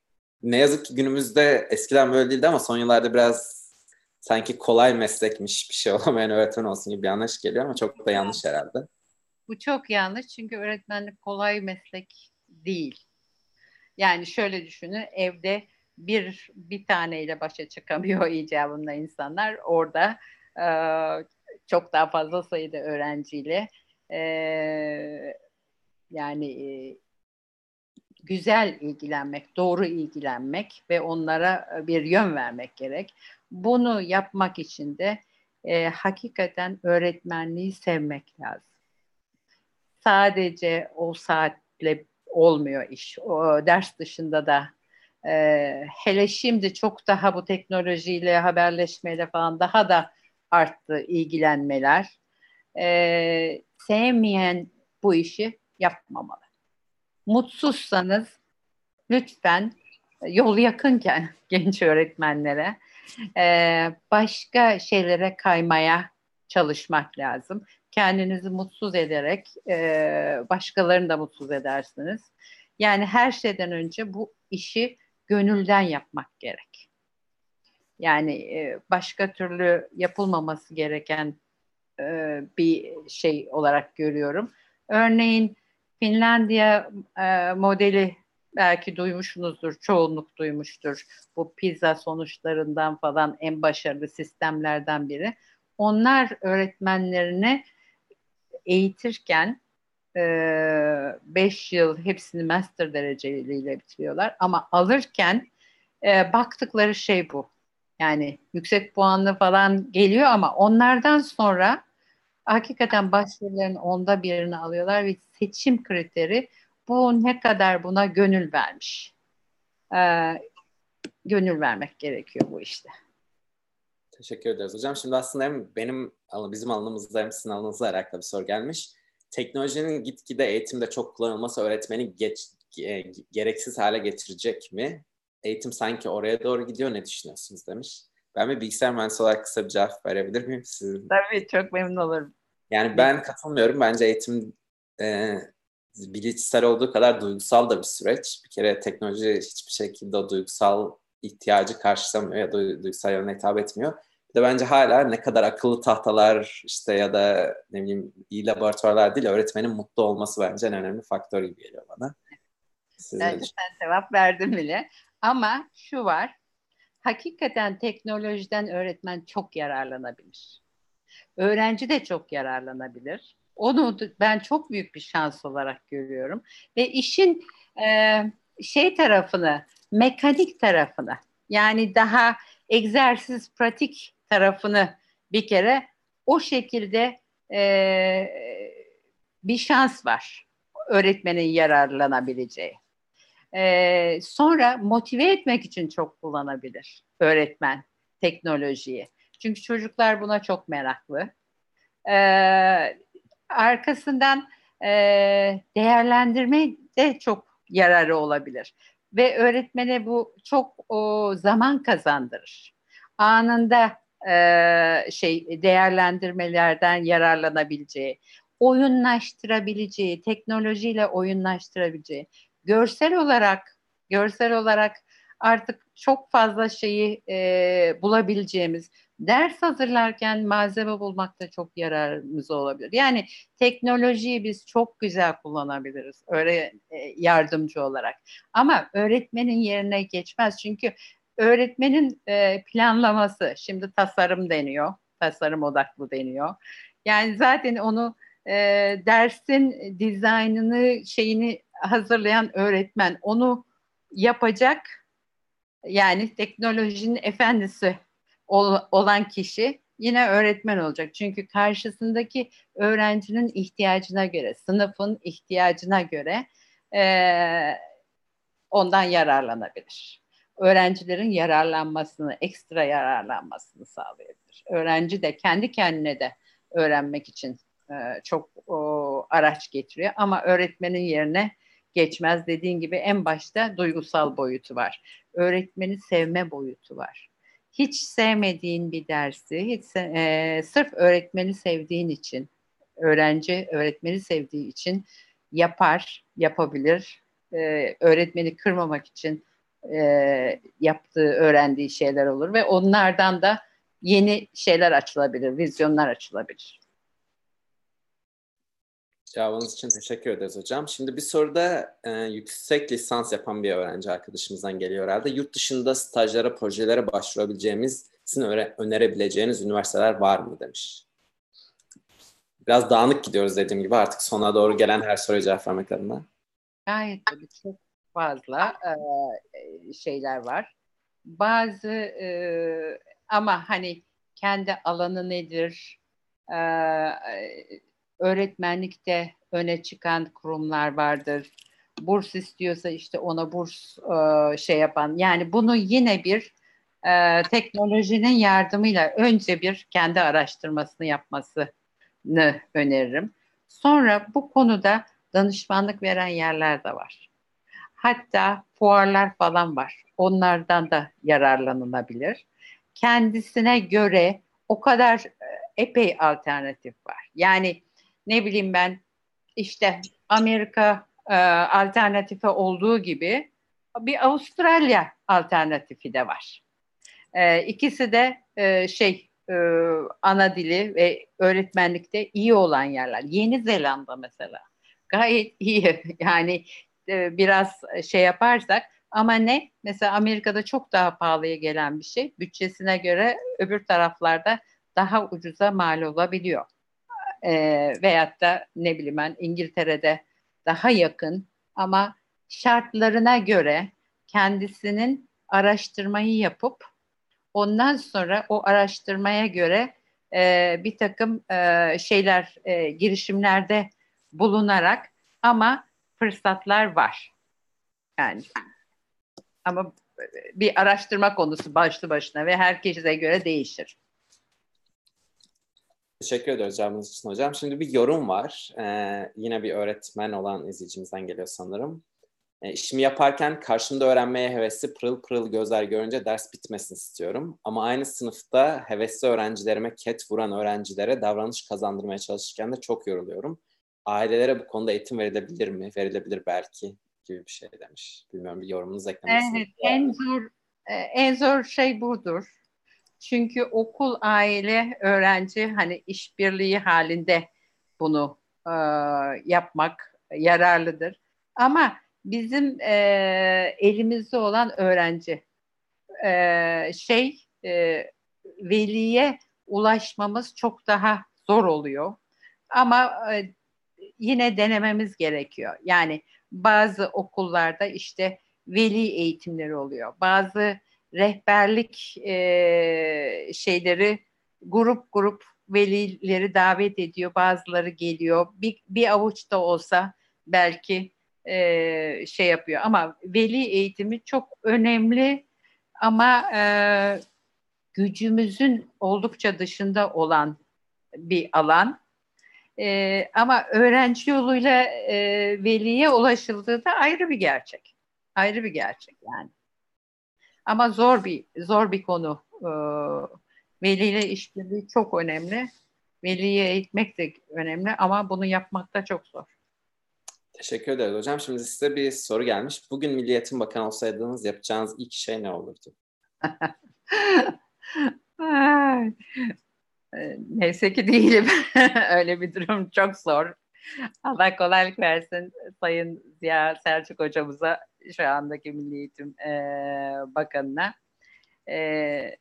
ne yazık ki günümüzde eskiden böyle değildi ama son yıllarda biraz sanki kolay meslekmiş bir şey olamayan öğretmen olsun gibi bir anlayış geliyor ama çok da yanlış herhalde. Bu çok yanlış çünkü öğretmenlik kolay meslek değil. Yani şöyle düşünün evde bir bir taneyle başa çıkamıyor *laughs* icabında insanlar. Orada e, çok daha fazla sayıda öğrenciyle e, yani e, güzel ilgilenmek, doğru ilgilenmek ve onlara bir yön vermek gerek. Bunu yapmak için de e, hakikaten öğretmenliği sevmek lazım sadece o saatle olmuyor iş. O ders dışında da e, hele şimdi çok daha bu teknolojiyle, haberleşmeyle falan daha da arttı ilgilenmeler. E, sevmeyen bu işi yapmamalı. Mutsuzsanız lütfen yol yakınken *laughs* genç öğretmenlere e, başka şeylere kaymaya çalışmak lazım kendinizi mutsuz ederek e, başkalarını da mutsuz edersiniz. Yani her şeyden önce bu işi gönülden yapmak gerek. Yani e, başka türlü yapılmaması gereken e, bir şey olarak görüyorum. Örneğin Finlandiya e, modeli belki duymuşsunuzdur, çoğunluk duymuştur. Bu pizza sonuçlarından falan en başarılı sistemlerden biri. Onlar öğretmenlerine eğitirken 5 e, yıl hepsini master dereceliyle bitiriyorlar ama alırken e, baktıkları şey bu. Yani yüksek puanlı falan geliyor ama onlardan sonra hakikaten başvuruların onda birini alıyorlar ve seçim kriteri bu ne kadar buna gönül vermiş. Ee, gönül vermek gerekiyor bu işte. Teşekkür ederiz hocam. Şimdi aslında hem benim bizim alanımızda hem sizin alanınızla alakalı bir soru gelmiş. Teknolojinin gitgide eğitimde çok kullanılması öğretmeni geç, gereksiz hale getirecek mi? Eğitim sanki oraya doğru gidiyor ne düşünüyorsunuz demiş. Ben bir bilgisayar mühendisi olarak kısa bir cevap verebilir miyim? Sizin? Tabii çok memnun olurum. Yani ben katılmıyorum. Bence eğitim e, bilişsel olduğu kadar duygusal da bir süreç. Bir kere teknoloji hiçbir şekilde duygusal ihtiyacı karşılamıyor ya da duygusal yöne hitap etmiyor. De bence hala ne kadar akıllı tahtalar işte ya da ne bileyim iyi laboratuvarlar değil öğretmenin mutlu olması bence en önemli faktör gibi geliyor bana. Siz bence sen cevap verdin bile. Ama şu var. Hakikaten teknolojiden öğretmen çok yararlanabilir. Öğrenci de çok yararlanabilir. Onu ben çok büyük bir şans olarak görüyorum. Ve işin e, şey tarafını, mekanik tarafını yani daha egzersiz, pratik tarafını bir kere o şekilde e, bir şans var öğretmenin yararlanabileceği. E, sonra motive etmek için çok kullanabilir öğretmen teknolojiyi. Çünkü çocuklar buna çok meraklı. E, arkasından e, değerlendirme de çok yararı olabilir. Ve öğretmene bu çok o, zaman kazandırır. Anında şey değerlendirmelerden yararlanabileceği, oyunlaştırabileceği, teknolojiyle oyunlaştırabileceği, görsel olarak görsel olarak artık çok fazla şeyi e, bulabileceğimiz ders hazırlarken malzeme bulmakta çok yararımız olabilir. Yani teknolojiyi biz çok güzel kullanabiliriz öyle yardımcı olarak. Ama öğretmenin yerine geçmez çünkü öğretmenin e, planlaması şimdi tasarım deniyor, tasarım odaklı deniyor. Yani zaten onu e, dersin dizaynını şeyini hazırlayan öğretmen onu yapacak yani teknolojinin efendisi olan kişi yine öğretmen olacak. Çünkü karşısındaki öğrencinin ihtiyacına göre, sınıfın ihtiyacına göre e, ondan yararlanabilir. Öğrencilerin yararlanmasını, ekstra yararlanmasını sağlayabilir. Öğrenci de kendi kendine de öğrenmek için e, çok o, araç getiriyor ama öğretmenin yerine geçmez. Dediğin gibi en başta duygusal boyutu var. Öğretmeni sevme boyutu var. Hiç sevmediğin bir dersi, hiç e, sırf öğretmeni sevdiğin için, öğrenci öğretmeni sevdiği için yapar, yapabilir. E, öğretmeni kırmamak için e, yaptığı, öğrendiği şeyler olur ve onlardan da yeni şeyler açılabilir, vizyonlar açılabilir. Cevabınız için teşekkür ederiz hocam. Şimdi bir soruda e, yüksek lisans yapan bir öğrenci arkadaşımızdan geliyor herhalde. Yurt dışında stajlara, projelere başvurabileceğimiz, sizin öne, önerebileceğiniz üniversiteler var mı demiş. Biraz dağınık gidiyoruz dediğim gibi artık sona doğru gelen her soruya cevap vermek adına. Gayet tabii çok fazla e, şeyler var. Bazı e, ama hani kendi alanı nedir, e, öğretmenlikte öne çıkan kurumlar vardır. Burs istiyorsa işte ona burs e, şey yapan. Yani bunu yine bir e, teknolojinin yardımıyla önce bir kendi araştırmasını yapmasını öneririm. Sonra bu konuda danışmanlık veren yerler de var. Hatta fuarlar falan var. Onlardan da yararlanılabilir. Kendisine göre o kadar e, epey alternatif var. Yani ne bileyim ben işte Amerika e, alternatifi olduğu gibi bir Avustralya alternatifi de var. E, ikisi de e, şey e, ana dili ve öğretmenlikte iyi olan yerler. Yeni Zelanda mesela gayet iyi. *laughs* Yani e, biraz şey yaparsak ama ne? Mesela Amerika'da çok daha pahalıya gelen bir şey. Bütçesine göre öbür taraflarda daha ucuza mal olabiliyor e, veyahut da ne bileyim ben İngiltere'de daha yakın ama şartlarına göre kendisinin araştırmayı yapıp Ondan sonra o araştırmaya göre e, bir takım e, şeyler, e, girişimlerde bulunarak ama fırsatlar var. Yani ama bir araştırma konusu başlı başına ve herkese göre değişir. Teşekkür ediyoruz cevabınız için hocam. Şimdi bir yorum var. Ee, yine bir öğretmen olan izleyicimizden geliyor sanırım. E, işimi yaparken karşımda öğrenmeye hevesli pırıl pırıl gözler görünce ders bitmesin istiyorum. Ama aynı sınıfta hevesli öğrencilerime ket vuran öğrencilere davranış kazandırmaya çalışırken de çok yoruluyorum. Ailelere bu konuda eğitim verilebilir mi? Verilebilir belki gibi bir şey demiş. Bilmiyorum bir yorumunuz eklemek Evet, en zor e, en zor şey budur. Çünkü okul, aile, öğrenci hani işbirliği halinde bunu e, yapmak yararlıdır. Ama bizim e, elimizde olan öğrenci e, şey e, veliye ulaşmamız çok daha zor oluyor. Ama e, yine denememiz gerekiyor. Yani bazı okullarda işte veli eğitimleri oluyor. Bazı rehberlik e, şeyleri grup grup velileri davet ediyor. Bazıları geliyor. Bir, bir avuç da olsa belki e, şey yapıyor. Ama veli eğitimi çok önemli ama e, gücümüzün oldukça dışında olan bir alan. E, ama öğrenci yoluyla e, veliye ulaşıldığı da ayrı bir gerçek. Ayrı bir gerçek yani. Ama zor bir zor bir konu. E, veliyle işbirliği çok önemli. Veliye eğitmek de önemli ama bunu yapmak da çok zor. Teşekkür ederiz hocam. Şimdi size bir soru gelmiş. Bugün Milli Eğitim Bakanı olsaydınız yapacağınız ilk şey ne olurdu? *laughs* Neyse ki değilim. *laughs* Öyle bir durum çok zor. Allah kolaylık versin Sayın Ziya Selçuk hocamıza şu andaki Milli Eğitim e, Bakanı'na. E,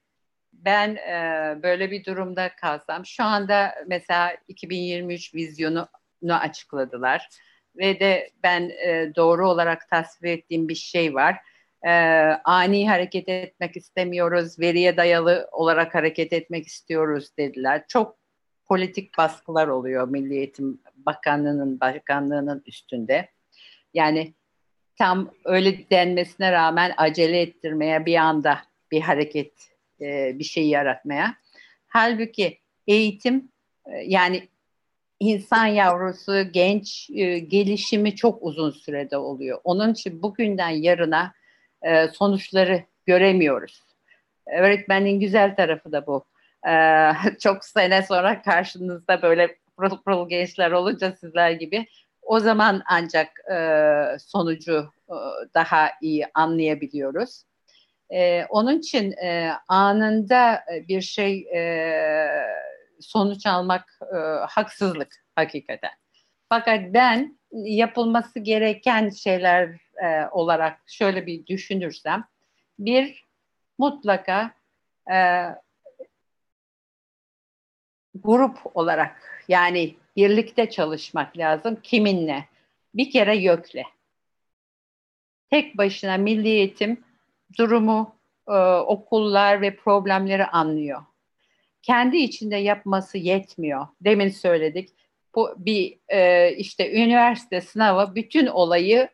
ben e, böyle bir durumda kalsam şu anda mesela 2023 vizyonu açıkladılar ve de ben e, doğru olarak tasvir ettiğim bir şey var. E, ani hareket etmek istemiyoruz, veriye dayalı olarak hareket etmek istiyoruz dediler. Çok politik baskılar oluyor Milli Eğitim Bakanlığı'nın bakanlığının üstünde. Yani tam öyle denmesine rağmen acele ettirmeye bir anda bir hareket e, bir şey yaratmaya. Halbuki eğitim e, yani insan yavrusu, genç e, gelişimi çok uzun sürede oluyor. Onun için bugünden yarına e, sonuçları göremiyoruz. Öğretmenin güzel tarafı da bu. E, *laughs* çok sene sonra karşınızda böyle pırıl pırıl gençler olunca sizler gibi o zaman ancak e, sonucu e, daha iyi anlayabiliyoruz. E, onun için e, anında bir şey e, sonuç almak e, haksızlık hakikaten. Fakat ben yapılması gereken şeyler e, olarak şöyle bir düşünürsem, bir mutlaka e, grup olarak yani birlikte çalışmak lazım. Kiminle? Bir kere YÖK'le. Tek başına milli eğitim durumu, e, okullar ve problemleri anlıyor kendi içinde yapması yetmiyor. Demin söyledik. Bu bir e, işte üniversite sınavı bütün olayı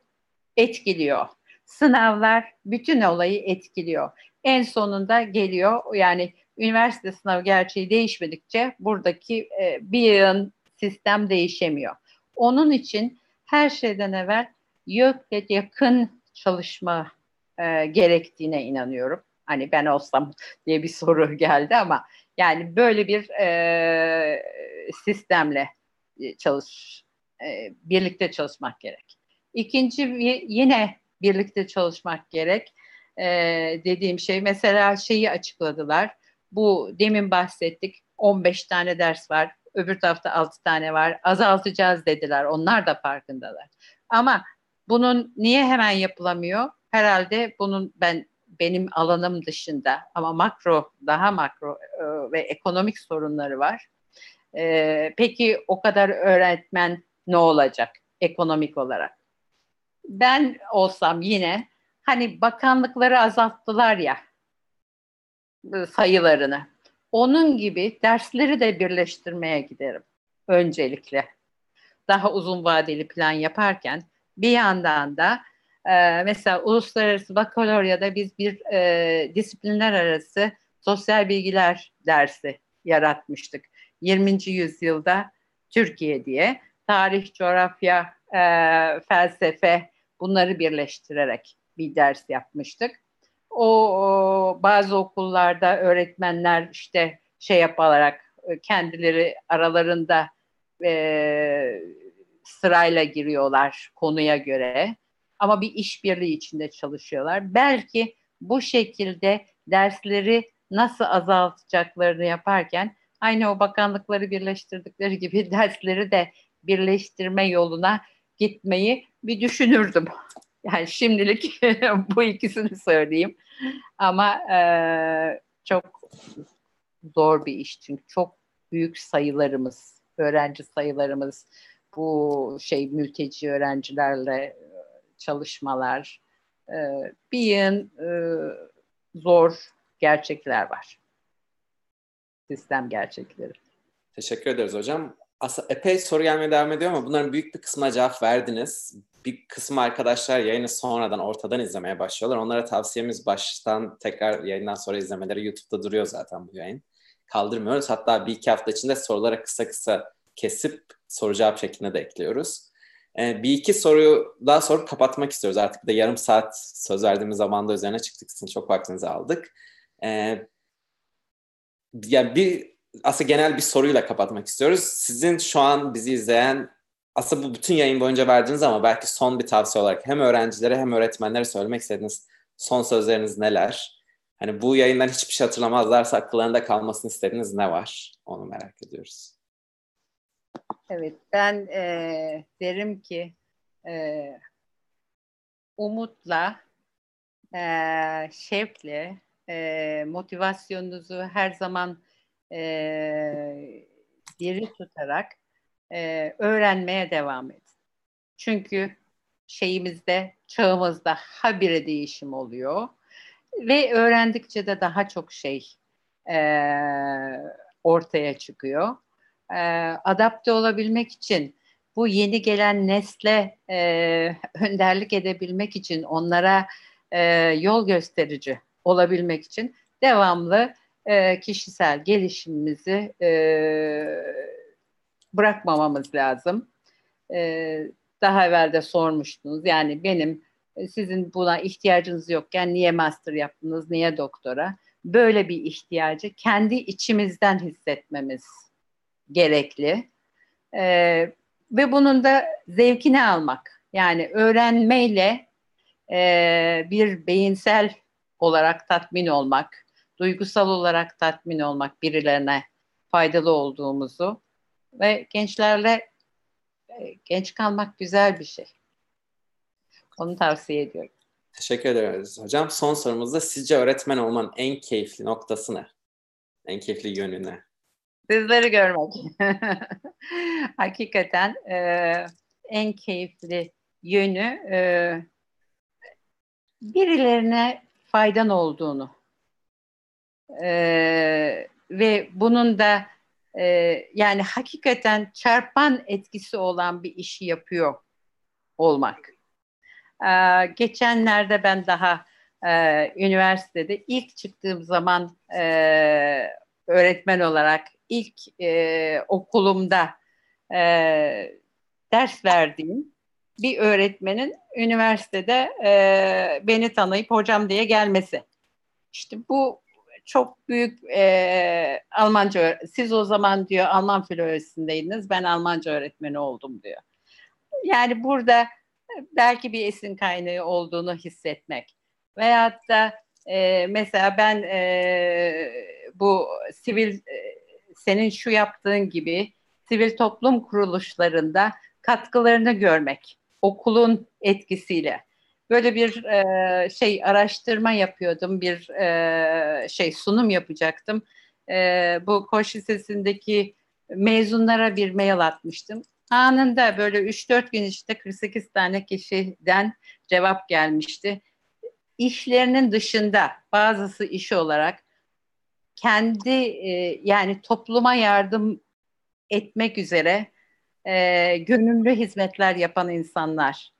etkiliyor. Sınavlar bütün olayı etkiliyor. En sonunda geliyor yani üniversite sınavı gerçeği değişmedikçe buradaki e, bir yığın sistem değişemiyor. Onun için her şeyden evvel YÖK'le yakın çalışma e, gerektiğine inanıyorum. Hani ben olsam *laughs* diye bir soru geldi ama yani böyle bir e, sistemle e, çalış, e, birlikte çalışmak gerek. İkinci yine birlikte çalışmak gerek. E, dediğim şey mesela şeyi açıkladılar. Bu demin bahsettik 15 tane ders var. Öbür tarafta 6 tane var. Azaltacağız dediler. Onlar da farkındalar. Ama bunun niye hemen yapılamıyor? Herhalde bunun ben benim alanım dışında ama makro daha makro e, ve ekonomik sorunları var. E, peki o kadar öğretmen ne olacak ekonomik olarak? Ben olsam yine hani bakanlıkları azalttılar ya e, sayılarını. Onun gibi dersleri de birleştirmeye giderim öncelikle. Daha uzun vadeli plan yaparken bir yandan da e, mesela uluslararası bakaloryada biz bir e, disiplinler arası sosyal bilgiler dersi yaratmıştık. 20. yüzyılda Türkiye diye tarih, coğrafya, e, felsefe bunları birleştirerek bir ders yapmıştık. O, o bazı okullarda öğretmenler işte şey yaparak e, kendileri aralarında e, sırayla giriyorlar konuya göre ama bir işbirliği içinde çalışıyorlar. Belki bu şekilde dersleri nasıl azaltacaklarını yaparken aynı o bakanlıkları birleştirdikleri gibi *laughs* dersleri de birleştirme yoluna gitmeyi bir düşünürdüm. *laughs* Yani şimdilik *laughs* bu ikisini söyleyeyim. Ama e, çok zor bir iş çünkü çok büyük sayılarımız, öğrenci sayılarımız, bu şey mülteci öğrencilerle çalışmalar, e, bir yığın e, zor gerçekler var. Sistem gerçekleri. Teşekkür ederiz hocam. Aslında epey soru gelmeye devam ediyor ama bunların büyük bir kısmına cevap verdiniz. Bir kısım arkadaşlar yayını sonradan ortadan izlemeye başlıyorlar. Onlara tavsiyemiz baştan tekrar yayından sonra izlemeleri YouTube'da duruyor zaten bu yayın. Kaldırmıyoruz. Hatta bir iki hafta içinde sorulara kısa kısa kesip soru cevap şeklinde de ekliyoruz. Ee, bir iki soruyu daha sonra kapatmak istiyoruz. Artık da yarım saat söz verdiğimiz zamanda üzerine çıktık. Sizin çok vaktinizi aldık. Ee, yani bir aslında genel bir soruyla kapatmak istiyoruz. Sizin şu an bizi izleyen aslında bu bütün yayın boyunca verdiğiniz ama belki son bir tavsiye olarak hem öğrencilere hem öğretmenlere söylemek istediğiniz son sözleriniz neler? Hani bu yayından hiçbir şey hatırlamazlarsa akıllarında kalmasını istediğiniz ne var? Onu merak ediyoruz. Evet, ben e, derim ki e, umutla, e, şevkle, e, motivasyonunuzu her zaman e, diri tutarak e, öğrenmeye devam edin. Çünkü şeyimizde, çağımızda habire değişim oluyor ve öğrendikçe de daha çok şey e, ortaya çıkıyor. E, adapte olabilmek için bu yeni gelen nesle e, *laughs* önderlik edebilmek için onlara e, yol gösterici olabilmek için devamlı e, kişisel gelişimimizi e, bırakmamamız lazım. E, daha evvel de sormuştunuz. Yani benim e, sizin buna ihtiyacınız yokken niye master yaptınız, niye doktora? Böyle bir ihtiyacı kendi içimizden hissetmemiz gerekli. E, ve bunun da zevkini almak. Yani öğrenmeyle e, bir beyinsel olarak tatmin olmak, duygusal olarak tatmin olmak, birilerine faydalı olduğumuzu ve gençlerle e, genç kalmak güzel bir şey. Onu tavsiye ediyorum. Teşekkür ederiz hocam. Son sorumuzda sizce öğretmen olmanın en keyifli noktası ne? En keyifli yönü ne? Sizleri görmek. *laughs* Hakikaten e, en keyifli yönü e, birilerine faydan olduğunu e, ve bunun da e, yani hakikaten çarpan etkisi olan bir işi yapıyor olmak. E, geçenlerde ben daha e, üniversitede ilk çıktığım zaman e, öğretmen olarak ilk e, okulumda e, ders verdiğim bir öğretmenin üniversitede e, beni tanıyıp hocam diye gelmesi. İşte bu çok büyük e, Almanca, siz o zaman diyor Alman filolojisindeyiniz, ben Almanca öğretmeni oldum diyor. Yani burada belki bir esin kaynağı olduğunu hissetmek. Veyahut da e, mesela ben e, bu sivil, e, senin şu yaptığın gibi sivil toplum kuruluşlarında katkılarını görmek okulun etkisiyle. Böyle bir e, şey araştırma yapıyordum, bir e, şey sunum yapacaktım. E, bu Koç Lisesi'ndeki mezunlara bir mail atmıştım. Anında böyle 3-4 gün işte 48 tane kişiden cevap gelmişti. İşlerinin dışında bazısı iş olarak kendi e, yani topluma yardım etmek üzere e, gönüllü hizmetler yapan insanlar.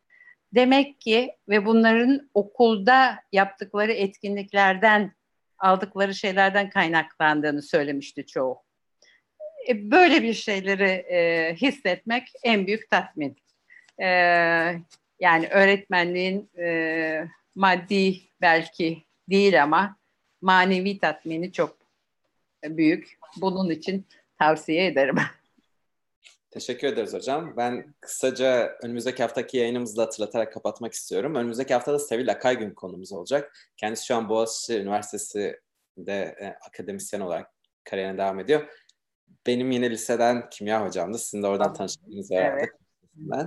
Demek ki ve bunların okulda yaptıkları etkinliklerden aldıkları şeylerden kaynaklandığını söylemişti çoğu. E, böyle bir şeyleri e, hissetmek en büyük tatmin. E, yani öğretmenliğin e, maddi belki değil ama manevi tatmini çok büyük. Bunun için tavsiye ederim. *laughs* Teşekkür ederiz hocam. Ben kısaca önümüzdeki haftaki yayınımızı da hatırlatarak kapatmak istiyorum. Önümüzdeki hafta da Sevil Akay gün konumuz olacak. Kendisi şu an Boğaziçi Üniversitesi'de e, akademisyen olarak kariyerine devam ediyor. Benim yine liseden kimya hocamdı. Sizin de oradan tanıştığınız herhalde. Evet.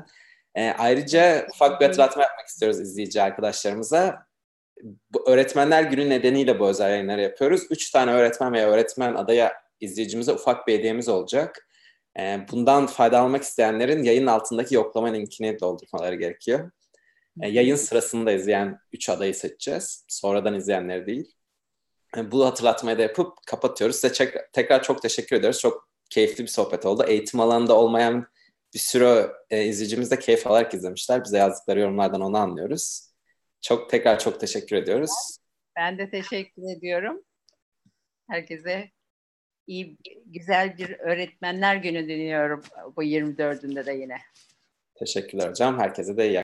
E, ayrıca ufak bir hatırlatma yapmak istiyoruz izleyici arkadaşlarımıza. Bu öğretmenler günü nedeniyle bu özel yayınları yapıyoruz. Üç tane öğretmen veya öğretmen adaya izleyicimize ufak bir hediyemiz olacak. E, bundan fayda almak isteyenlerin yayın altındaki yoklama linkini doldurmaları gerekiyor. E, yayın sırasında izleyen üç adayı seçeceğiz. Sonradan izleyenleri değil. E, bu hatırlatmayı da yapıp kapatıyoruz. Size tekrar çok teşekkür ediyoruz. Çok keyifli bir sohbet oldu. Eğitim alanında olmayan bir sürü e, izleyicimiz de keyif alarak izlemişler. Bize yazdıkları yorumlardan onu anlıyoruz. Çok tekrar çok teşekkür ediyoruz. Ben de teşekkür ediyorum. Herkese iyi, güzel bir öğretmenler günü diliyorum bu 24'ünde de yine. Teşekkürler hocam. Herkese de iyi